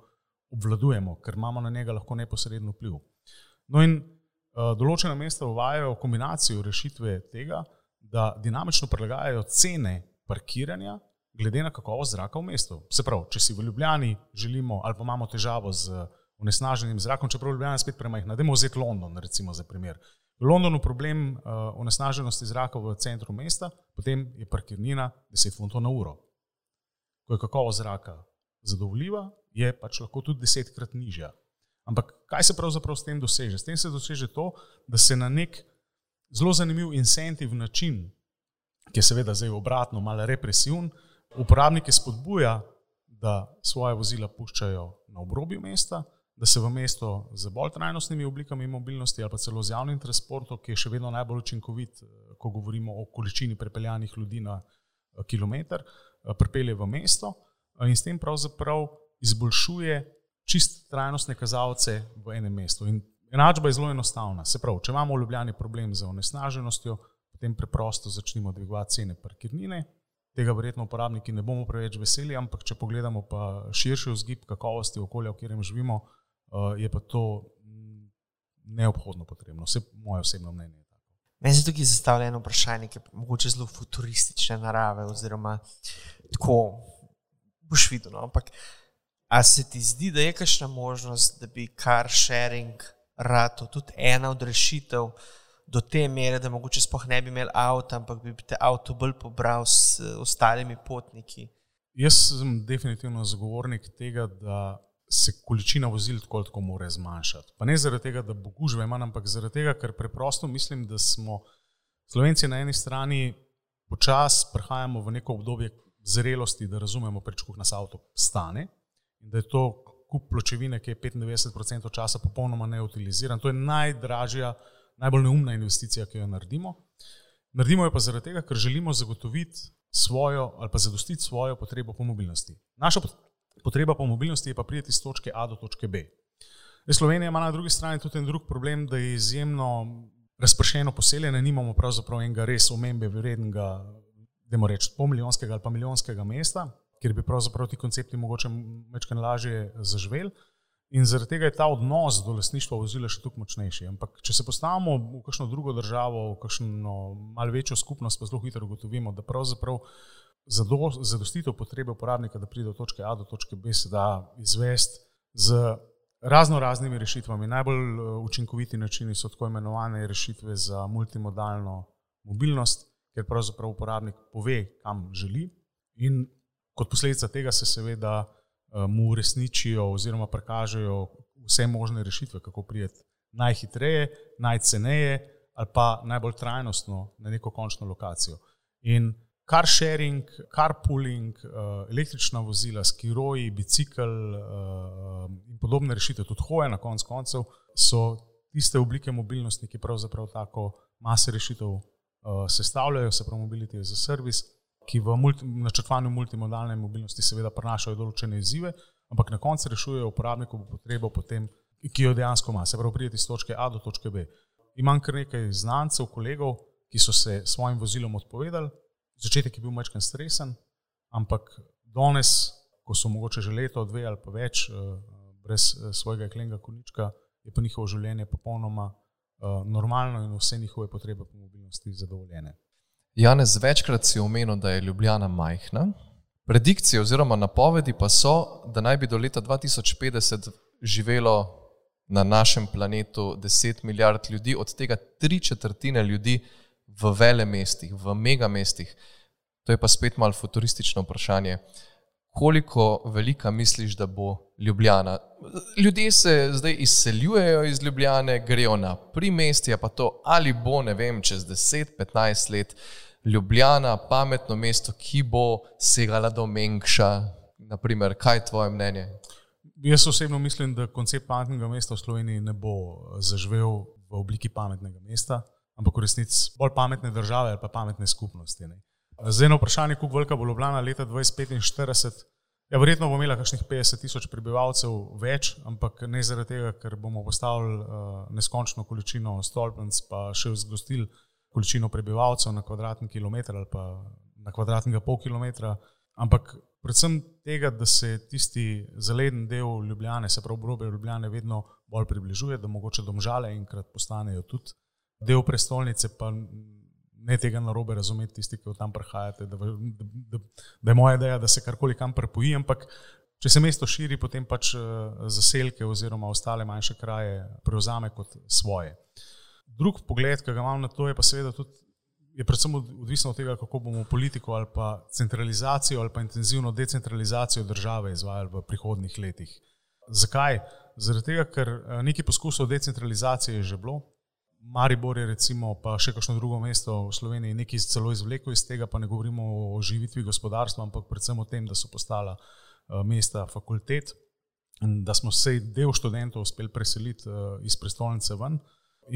obvladujemo, ker imamo na njega lahko neposredno vpliv. No in določena mesta uvajajo kombinacijo rešitve tega, da dinamično prilagajajo cene parkiranja glede na kakovost zraka v mestu. Se pravi, če si v Ljubljani želimo ali pa imamo težavo z onesnaženim zrakom, čeprav Ljubljana je spet premajhna, da imamo vzeti London, recimo za primer. V Londonu problem uh, onesnaženosti zraka v centru mesta, potem je parkirnina 10 funtov na uro. Ko je kakovost zraka zadovoljiva, je pač lahko tudi desetkrat nižja. Ampak kaj se pravzaprav s tem doseže? S tem se doseže to, da se na nek zelo zanimiv incentiv način, ki je seveda zdaj obratno, malo represiven, uporabnike spodbuja, da svoje vozila puščajo na obrobju mesta, da se v mesto z bolj trajnostnimi oblikami mobilnosti ali pa celo z javnim transportom, ki je še vedno najbolj učinkovit, eh, ko govorimo o količini prepeljanih ljudi na eh, kilometr, eh, pripelje v mesto in s tem pravzaprav izboljšuje čist trajnostne kazalce v enem mestu. In enačba je zelo enostavna. Se pravi, če imamo v Ljubljani problem z onesnaženostjo, potem preprosto začnemo dvigovati cene parkirnine. Tega verjetno uporabniki ne bomo preveč veseli, ampak če pogledamo pa širši vzgib kakovosti okolja, v katerem živimo, je pa to neobhodno potrebno. Vse moje osebno mnenje. Meni se tukaj zastavlja eno vprašanje, ki je morda zelo futuristične narave, oziroma tako boš videl. No? Ampak, a se ti zdi, da je kakšna možnost, da bi car sharing rado tudi ena od rešitev do te mere, da mogoče sploh ne bi imeli avto, ampak bi te avto bolj pobral s ostalimi potniki? Jaz sem definitivno zagovornik tega, da se količina vozil tako ali tako mora zmanjšati. Pa ne zaradi tega, da bo gužve manj, ampak zaradi tega, ker preprosto mislim, da smo Slovenci na eni strani počasi prehajamo v neko obdobje zrelosti, da razumemo, preč koliko nas avto stane in da je to kup pločevine, ki je 95% časa popolnoma neutiliziran. To je najdražja, najbolj neumna investicija, ki jo naredimo. Naredimo jo pa zaradi tega, ker želimo zagotoviti svojo ali pa zadostiti svojo potrebo po mobilnosti. Naša Potreba po mobilnosti je pa priti iz točke A do točke B. Slovenija ima na drugi strani tudi en drug problem, da je izjemno razpršeno poseljene, nimamo pravzaprav enega res omembe vrednega, da moramo reči, pol milijonskega ali pa milijonskega mesta, kjer bi pravzaprav ti koncepti mogoče večkrat lažje zaživeli. In zaradi tega je ta odnos do lasništva vozila še tukaj močnejši. Ampak, če se postavimo v kakšno drugo državo, v kakšno malce večjo skupnost, pa zelo hitro ugotovimo, da pravzaprav zadostitev potrebe uporabnika, da pride od točke A do točke B, se da izvesti z razno raznimi rešitvami. Najbolj eh, učinkoviti načini so tako imenovane rešitve za multimodalno mobilnost, ker pravzaprav uporabnik pove, kam želi, in kot posledica tega se seveda eh, mu uresničijo oziroma prikažejo vse možne rešitve, kako prijeti najhitreje, najceneje ali pa najbolj trajnostno na neko končno lokacijo. In car sharing, carpooling, uh, električna vozila, skiroji, bicikl uh, in podobne rešitve, tudi hoje na koncu koncev, so tiste oblike mobilnosti, ki pravzaprav tako mase rešitev sestavljajo, se pravi, mobility as a service, ki v multi, načrtovanju multimodalne mobilnosti seveda prenašajo določene izzive, ampak na koncu rešujejo uporabnikovo potrebo potem, ki jo dejansko ima, se pravi, prijeti iz točke A do točke B. Imam kar nekaj znancev, kolegov, ki so se svojim vozilom odpovedali, Začetek je bil majhen stresen, ampak danes, ko so mogoče že leto, dve ali pa več eh, brez eh, svojega klenga konička, je pa njihovo življenje popolnoma eh, normalno in vse njihove potrebe po mobilnosti zadovoljene. Janez, večkrat si omenil, da je Ljubljana majhna. Predikcije oziroma napovedi pa so, da naj bi do leta 2050 živelo na našem planetu 10 milijard ljudi, od tega tri četrtine ljudi v vele mestih, v mega mestih. To je pa spet malo futuristično vprašanje. Koliko velika misliš, da bo Ljubljana? Ljudje se zdaj izseljujejo iz Ljubljane, grejo na primestje, pa to ali bo, ne vem, čez 10-15 let Ljubljana pametno mesto, ki bo segala do Mengša. Naprimer, kaj je tvoje mnenje? Jaz osebno mislim, da koncept pametnega mesta v Sloveniji ne bo zaživel v obliki pametnega mesta, ampak v resnici bolj pametne države ali pa pametne skupnosti. Ne. Zdaj eno vprašanje, kako velika bo Ljubljana leta 2045. Ja, verjetno bo imela kakšnih 50 tisoč prebivalcev več, ampak ne zaradi tega, ker bomo postavili uh, neskončno količino stolpnic, pa še zgostili količino prebivalcev na kvadratni kilometr ali pa na kvadratnega pol kilometra, ampak predvsem tega, da se tisti zeleni del Ljubljane, se pravi obrobe Ljubljane, vedno bolj približuje, da mogoče domžale enkrat postanejo tudi del prestolnice, pa ne tega na robe razumeti, tisti, ki tam prihajate, da, da, da, da je moja ideja, da se karkoli kam prepoji, ampak če se mesto širi, potem pač eh, zaselke oziroma ostale manjše kraje prevzame kot svoje. Drug pogled, ki ga imam na to, je pa seveda tudi. Je predvsem odvisno od tega, kako bomo politiko ali pa centralizacijo ali pa intenzivno decentralizacijo države izvajali v prihodnih letih. Zakaj? Tega, ker eh, neki poskusov decentralizacije je že bilo, Maribor je recimo, pa še kakšno drugo mesto v Sloveniji, nekaj celo izvleko iz tega, pa ne govorimo o živitvi gospodarstva, ampak predvsem o tem, da so postala eh, mesta fakultet, da smo vse del študentov uspeli preseliti eh, iz prestolnice ven.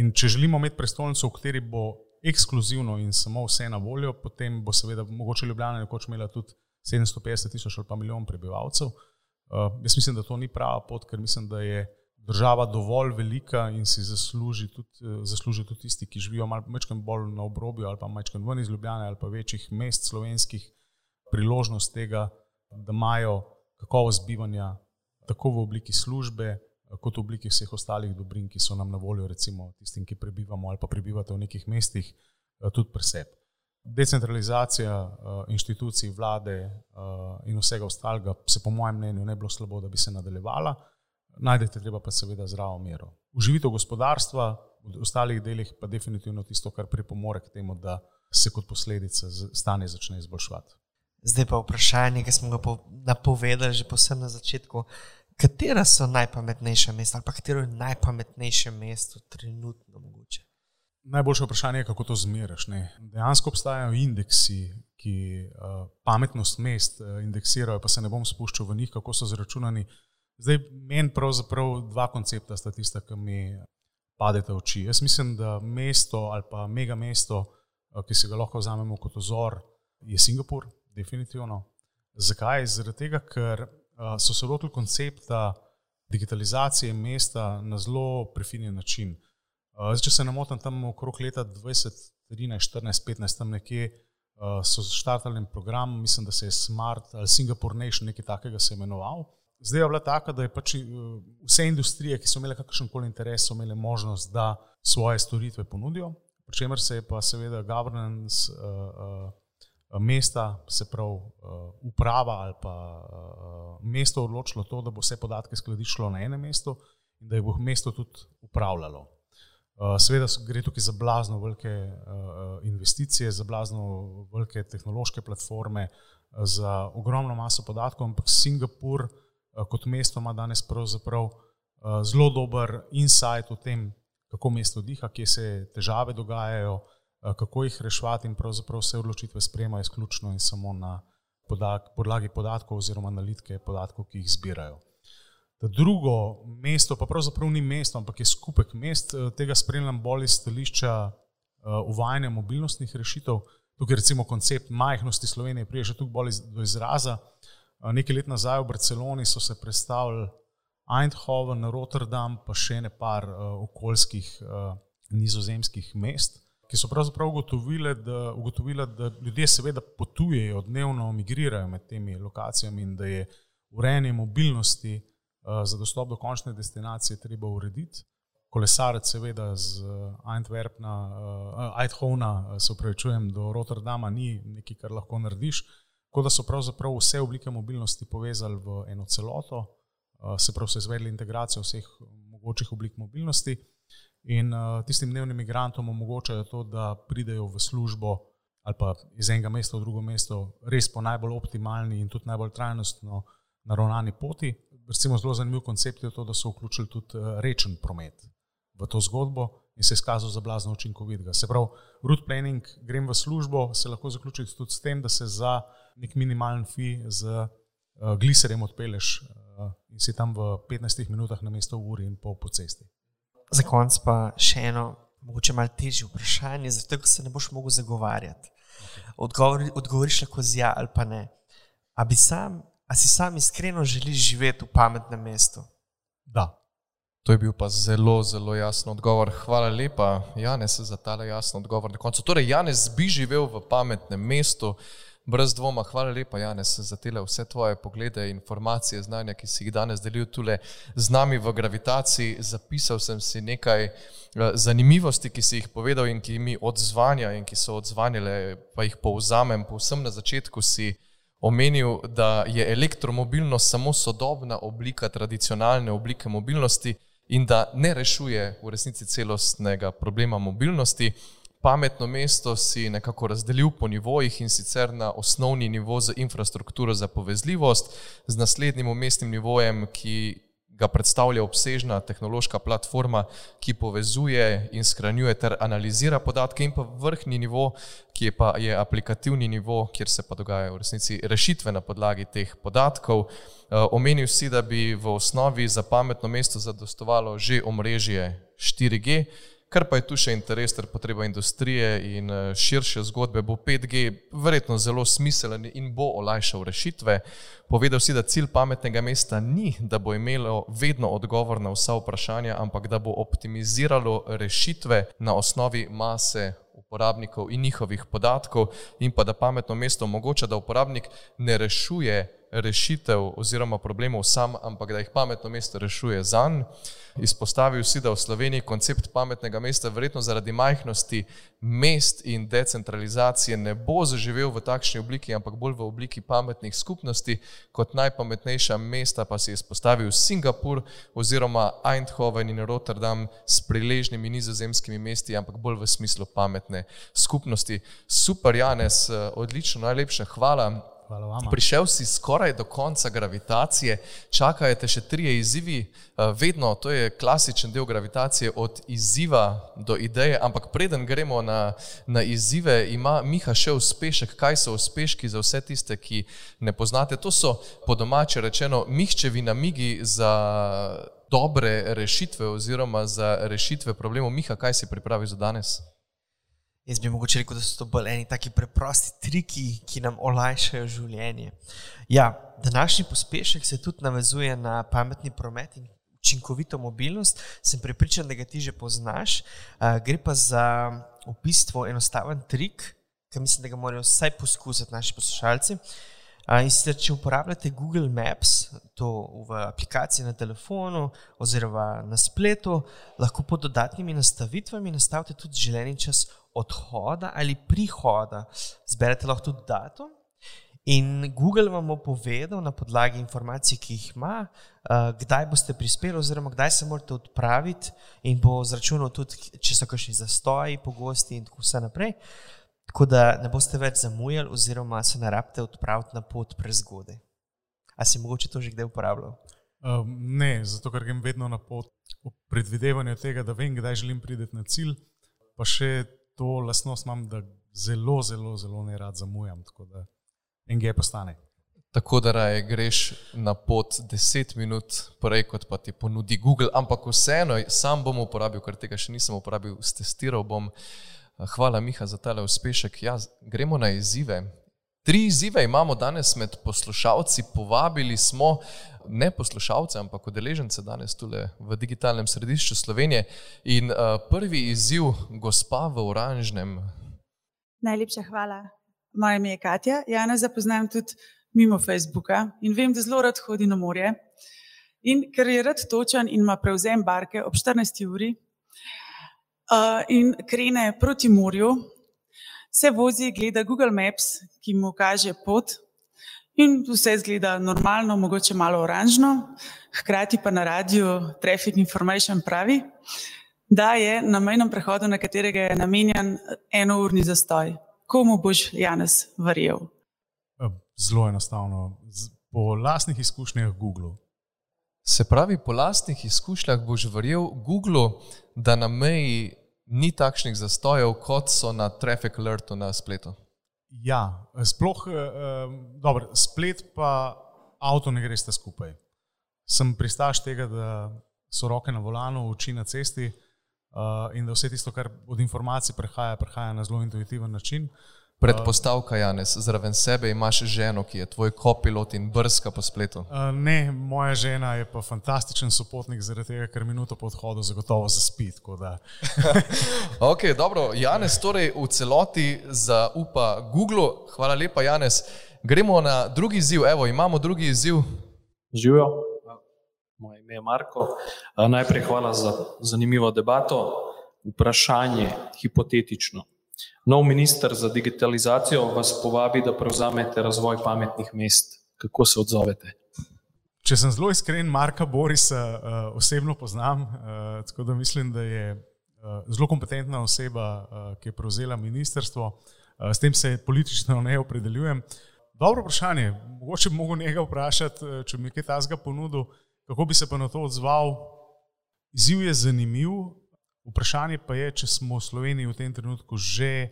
In če želimo imeti prestolnico, v kateri bo ekskluzivno in samo vse na voljo, potem bo seveda mogoče Ljubljana nekoč imela tudi 750 tisoč ali pa milijon prebivalcev. Uh, jaz mislim, da to ni prava pot, ker mislim, da je država dovolj velika in si zasluži tudi, eh, zasluži tudi tisti, ki živijo malo bolj na obrobju ali pa malo ven iz Ljubljana ali pa večjih mest slovenskih, priložnost tega, da imajo kakovost bivanja tako v obliki službe, eh, kot v obliki vseh ostalih dobrin, ki so nam na voljo, recimo tistim, ki prebivamo ali pa prebivate v nekih mestih, eh, tudi preseb. Decentralizacija inštitucij, vlade in vsega ostalega se po mojem mnenju ne bi bilo slabo, da bi se nadaljevala najdete treba pa seveda zdravo mero. Uživitev gospodarstva, v ostalih delih pa definitivno tisto, kar pripomore k temu, da se kot posledica stanje začne izboljševati. Zdaj pa vprašanje, ki smo ga napovedali že posebno na začetku. Katera so najpametnejša mesta ali pa katero je najpametnejše mesto trenutno mogoče? Najboljše vprašanje je, kako to zmeriš. Dejansko obstajajo indeksi, ki uh, pametnost mest uh, indeksirajo, pa se ne bom spuščal v njih, kako so zračunani. Zdaj, meni pravzaprav dva koncepta sta tista, ki mi padete v oči. Jaz mislim, da mesto ali pa mega mesto, eh, ki se ga lahko vzamemo kot ozor, je Singapur, definitivno. Zakaj? Zaradi tega, ker eh, so se lotili koncepta digitalizacije mesta na zelo prefinjen način. Eh, zdaj, če se ne motim, tam okrog leta 2013, 2014, 2015, tam nekje so začrtali en program, mislim, da se je Smart ali Singapore Nation, nekaj takega se je imenoval. Zdaj je bila taka, da je pač eh, vse industrije, ki so imele kakršen koli interes, so imele možnost, da svoje storitve ponudijo, pri čemer se je pa seveda governance uh, uh, mesta, se pravi uh, uprava ali pa uh, mesto odločilo to, da bo vse podatke skladiščilo na enem mestu in da jih bo mesto tudi upravljalo. Uh, seveda gre tukaj za blazno velike uh, investicije, za blazno velike tehnološke platforme, uh, za ogromno maso podatkov, ampak Singapur kot mesto ima danes pravzaprav eh, zelo dober insight o tem, kako mesto diha, kje se težave dogajajo, eh, kako jih reševati in pravzaprav vse odločitve sprejemajo izključno in samo na podlagi podatkov oziroma analitke podatkov, ki jih zbirajo. Da drugo mesto pa pravzaprav ni mesto, ampak je skupek mest, tega spremljam bolj iz stališča uvajanja mobilnostnih rešitev. Tukaj recimo koncept majhnosti Slovenije prije že tukaj bolj do izraza. Nekaj let nazaj v Barceloni so se predstavili Eindhoven, Rotterdam, pa še ne par uh, okoljskih uh, nizozemskih mest, ki so pravzaprav ugotovile, da, ugotovile, da ljudje seveda potujejo, dnevno migrirajo med temi lokacijami in da je urejanje mobilnosti uh, za dostop do končne destinacije treba urediti. Kolesarec, seveda, z Eindhoven, uh, Eindhovena, se upravičujem, do Rotterdama ni nekaj, kar lahko narediš. Tako da so pravzaprav vse oblike mobilnosti povezali v eno celoto, eh, se pravi, so izvedli integracijo vseh mogočih oblik mobilnosti in eh, tistim dnevnim migrantom omogočajo to, da pridejo v službo ali pa iz enega mesta v drugo mesto, res po najbolj optimalni in tudi najbolj trajnostno naravnani poti. Recimo zelo zanimiv koncept je to, da so vključili tudi eh, rečen promet v to zgodbo in se je izkazal za blazno učinkovitega. Se pravi, route planning, grem v službo, se lahko zaključi tudi s tem, da se za nek minimalen fi z uh, gliserjem odpeleš uh, in si tam v 15 minutah na mesto uri in pol po cesti. Za konec pa še eno, mogoče malo težje vprašanje, zato ker se ne boš mogel zagovarjati. Odgovori, odgovoriš lahko z ja ali pa ne. A, sam, a si sam iskreno želiš živeti v pametnem mestu? Da. To je bil pa zelo, zelo jasen odgovor. Hvala lepa, Janes, za ta jasen odgovor na koncu. Torej, Janes bi živel v pametnem mestu, brez dvoma. Hvala lepa, Janes, za tele vse tvoje poglede, informacije, znanja, ki si jih danes delil tukaj z nami v gravitaciji. Zapisal sem si nekaj eh, zanimivosti, ki si jih povedal in ki mi odzvanja in ki so odzvanjale, pa jih povzamem. Povsem na začetku si omenil, da je elektromobilnost samo sodobna oblika tradicionalne oblike mobilnosti in da ne rešuje v resnici celostnega problema mobilnosti. Pametno mesto si nekako razdelil po nivojih in sicer na osnovni nivo za infrastrukturo za povezljivost, z naslednjim umestnim nivojem, ki ga predstavlja obsežna tehnološka platforma, ki povezuje in skranjuje ter analizira podatke, in pa vrhni nivo, ki je pa je aplikativni nivo, kjer se pa dogajajo v resnici rešitve na podlagi teh podatkov. Eh, omenil si, da bi v osnovi za pametno mesto zadostovalo že omrežje 4G, Kar pa je tu še interes ter potreba industrije in eh, širše zgodbe, bo 5G verjetno zelo smiselen in bo olajšal rešitve. Povedal si, da cilj pametnega mesta ni, da bo imelo vedno odgovor na vsa vprašanja, ampak da bo optimiziralo rešitve na osnovi mase uporabnikov in njihovih podatkov, in pa da pametno mesto omogoča, da uporabnik ne rešuje rešitev oziroma problemov sam, ampak da jih pametno mesto rešuje za njim. Izpostavil si, da v Sloveniji koncept pametnega mesta verjetno zaradi majhnosti mest in decentralizacije ne bo zaživel v takšni obliki, ampak bolj v obliki pametnih skupnosti. Kot najpametnejša mesta pa si izpostavil Singapur oziroma Eindhoven in Rotterdam s priležnimi nizozemskimi mesti, ampak bolj v smislu pametne skupnosti. Super, Janes, odlično, najlepša hvala. Prišel si skoraj do konca gravitacije, čakajo te še tri izzivi, eh, vedno to je klasičen del gravitacije, od izziva do ideje. Ampak preden gremo na, na izzive, ima Miha še uspešek. Kaj so uspeški za vse tiste, ki ne poznate? To so po domače rečeno mihčevi namigi za dobre rešitve oziroma za rešitve problemov. Miha, kaj si pripravil za danes? Jaz bi mogoče rekel, da so to bolj eni taki preprosti triki, ki nam olajšajo življenje. Ja, današnji pospešek se tudi navezuje na pametni promet in učinkovito mobilnost. Sem prepričan, da ga ti že poznaš. Gre pa za v bistvu enostaven trik, ki mislim, da ga morajo vsaj poskusiti naši poslušalci. In sicer, če uporabljate Google Maps, to v aplikaciji na telefonu oziroma na spletu, lahko pod dodatnimi nastavitvami nastavite tudi želeni čas odhoda ali prihoda. Zberete lahko tudi datum. In Google vam bo povedal na podlagi informacij, ki jih ima, uh, kdaj boste prispeli, oziroma kdaj se morate odpraviti, in bo zračunal tudi, če so kakšni zastoji, pogosti in tako naprej. Tako da ne boste več zamujali, oziroma se ne rabite odpraviti na pot prezgodaj. A si mogoče to že kdaj uporabljal? Um, ne, zato ker grem vedno na pot v predvidevanju tega, da vem, kdaj želim priti na cilj, pa še to lasnost imam, da zelo, zelo, zelo ne rad zamujam. Da NG postane. Tako da raje greš na pot 10 minut prej, kot pa ti ponudi Google, ampak vseeno, sam bom uporabil, ker tega še nisem uporabil, testiral bom. Hvala, Miha, za tale uspešek. Ja, gremo na izzive. Tri izzive imamo danes med poslušalci. Povabili smo ne poslušalce, ampak udeležence danes tukaj v digitalnem središču Slovenije. In uh, prvi izziv, gospa v oranžnem. Najlepša hvala. Moje ime je Katja. Jana zapoznam tudi mimo Facebooka in vem, da zelo rad hodi na morje. In ker je rad točen in ima prevzem barke ob 14. uri uh, in krene proti morju, se vozi, gleda Google Maps, ki mu kaže pot, in vse zgleda normalno, mogoče malo oranžno. Hkrati pa na radiju Traffic Information pravi, da je na mejnem prehodu, na katerega je namenjen enourni zastoj. komu boš Janes verjel? Zelo enostavno, po lastnih izkušnjah Google. Se pravi, po lastnih izkušnjah boš verjel Google, da na meji ni takšnih zastojev, kot so na traffic alertu na spletu. Ja, sploh, eh, dobro, splet pa avto ne greste skupaj. Sem pristaš tega, da so roke na volanu, oči na cesti uh, in da vse tisto, kar od informacij prehaja, prehaja na zelo intuitiven način. Predpostavka, Janes, zraven sebe imaš ženo, ki je tvoj kopilot in brska po spletu. Uh, ne, moja žena je pa fantastičen sopotnik, zaradi tega, ker minuto po odhodu zagotovo zaspi. <laughs> ok, dobro, Janes, torej v celoti zaupa Google. Hvala lepa, Janes. Gremo na drugi izziv. Evo, imamo drugi izziv. Živijo. Moje ime je Marko. Najprej hvala za zanimivo debato. Vprašanje hipotetično. Nov minister za digitalizacijo vas povabi, da prevzamete razvoj pametnih mest. Kako se odzovete? Če sem zelo iskren, Marka Borisa uh, osebno poznam, uh, tako da mislim, da je uh, zelo kompetentna oseba, uh, ki je prevzela ministrstvo. Uh, s tem se politično ne opredeljujem. Dobro vprašanje. Mogoče bi mogel njega vprašati, če mi je kaj tasga ponudil. Kako bi se pa na to odzval? Izziv je zanimiv, vprašanje pa je, če smo v Sloveniji v tem trenutku že,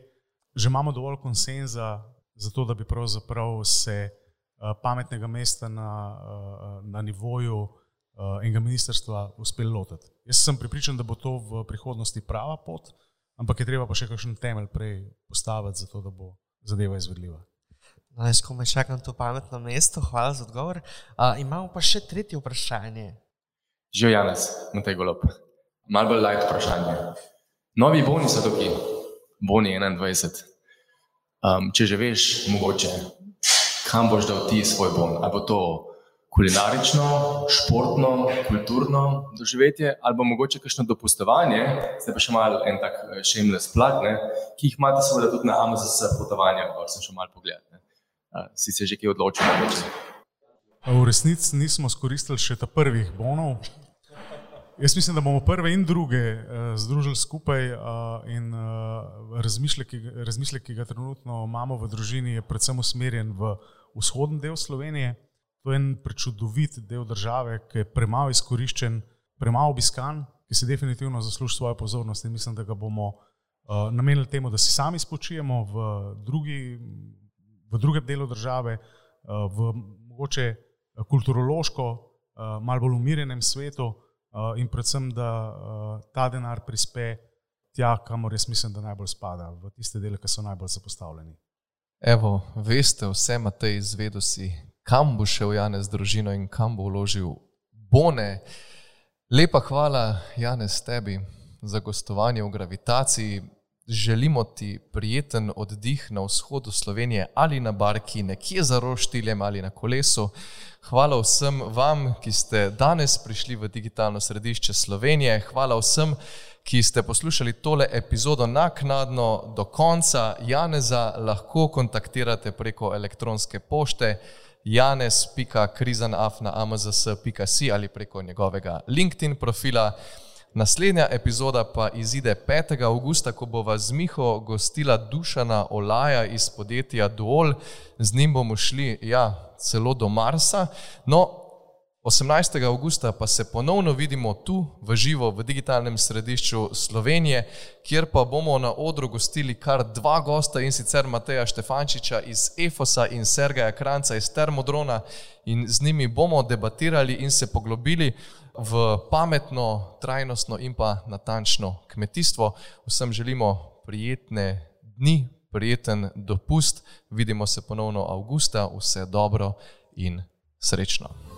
že imamo dovolj konsenza za to, da bi pravzaprav se uh, pametnega mesta na, uh, na nivoju uh, enega ministrstva uspeli lotiti. Jaz sem pripričan, da bo to v prihodnosti prava pot, ampak je treba pa še kakšen temelj prej postaviti, zato da bo zadeva izvedljiva. No, jaz komaj čakam to pametno mesto, hvala za odgovor. Uh, imamo pa še tretje vprašanje. Živijo Janes, na tej golob. Mal bolj light vprašanje. Novi boni so tukaj, boni 21. Um, če že veš, mogoče, kam boš dal ti svoj bon? Ali bo to kulinarično, športno, kulturno doživetje, ali bo mogoče kakšno dopustovanje, zdaj pa še malo en tak šemles eh, plat, ne, ki jih imate seveda tudi na Amazon potovanja, ko sem šel malo pogledat si se že kaj odločil? V resnici nismo izkoristili še ta prvih bonov. Jaz mislim, da bomo prve in druge uh, združili skupaj uh, in uh, razmišljek, razmišljek, ki ga trenutno imamo v družini, je predvsem usmerjen v vzhodni del Slovenije. To je en prečudovit del države, ki je premalo izkoriščen, premalo obiskan, ki se definitivno zasluži svojo pozornost in mislim, da ga bomo uh, namenili temu, da si sami spočijemo v drugi v drugem delu države, eh, v mogoče eh, kulturološko, eh, malo bolj umirjenem svetu in predvsem, da ta denar prispe tja, kamor jaz mislim, da najbolj spada, v tiste dele, ki so najbolj zapostavljeni. Evo, veste, vse imate izvedo si, kam bo šel Janez z družino in kam bo vložil bone. Lepa hvala, Janez, tebi za gostovanje v gravitaciji. Želimo ti prijeten oddih na vzhodu Slovenije ali na barki, nekje za roštiljem ali na kolesu. Hvala vsem vam, ki ste danes prišli v digitalno središče Slovenije. Hvala vsem, ki ste poslušali tole epizodo naknadno do konca. Janeza lahko kontaktirate preko elektronske pošte janes.krizanafna.amazs.si ali preko njegovega LinkedIn profila. Naslednja epizoda pa izide 5. augusta, ko bo vas z Miho gostila Dušana Olaja iz podjetja Duol. Z njim bomo šli ja, celo do Marsa. No, 18. augusta pa se ponovno vidimo tu, v živo, v digitalnem središču Slovenije, kjer pa bomo na odru gostili kar dva gosta in sicer Mateja Štefančiča iz EFOSA in Sergeja Kranca iz Termodrona in z njimi bomo debatirali in se poglobili v pametno, trajnostno in pa natančno kmetijstvo. Vsem želimo prijetne dni, prijeten dopust. Vidimo se ponovno avgusta, vse dobro in srečno.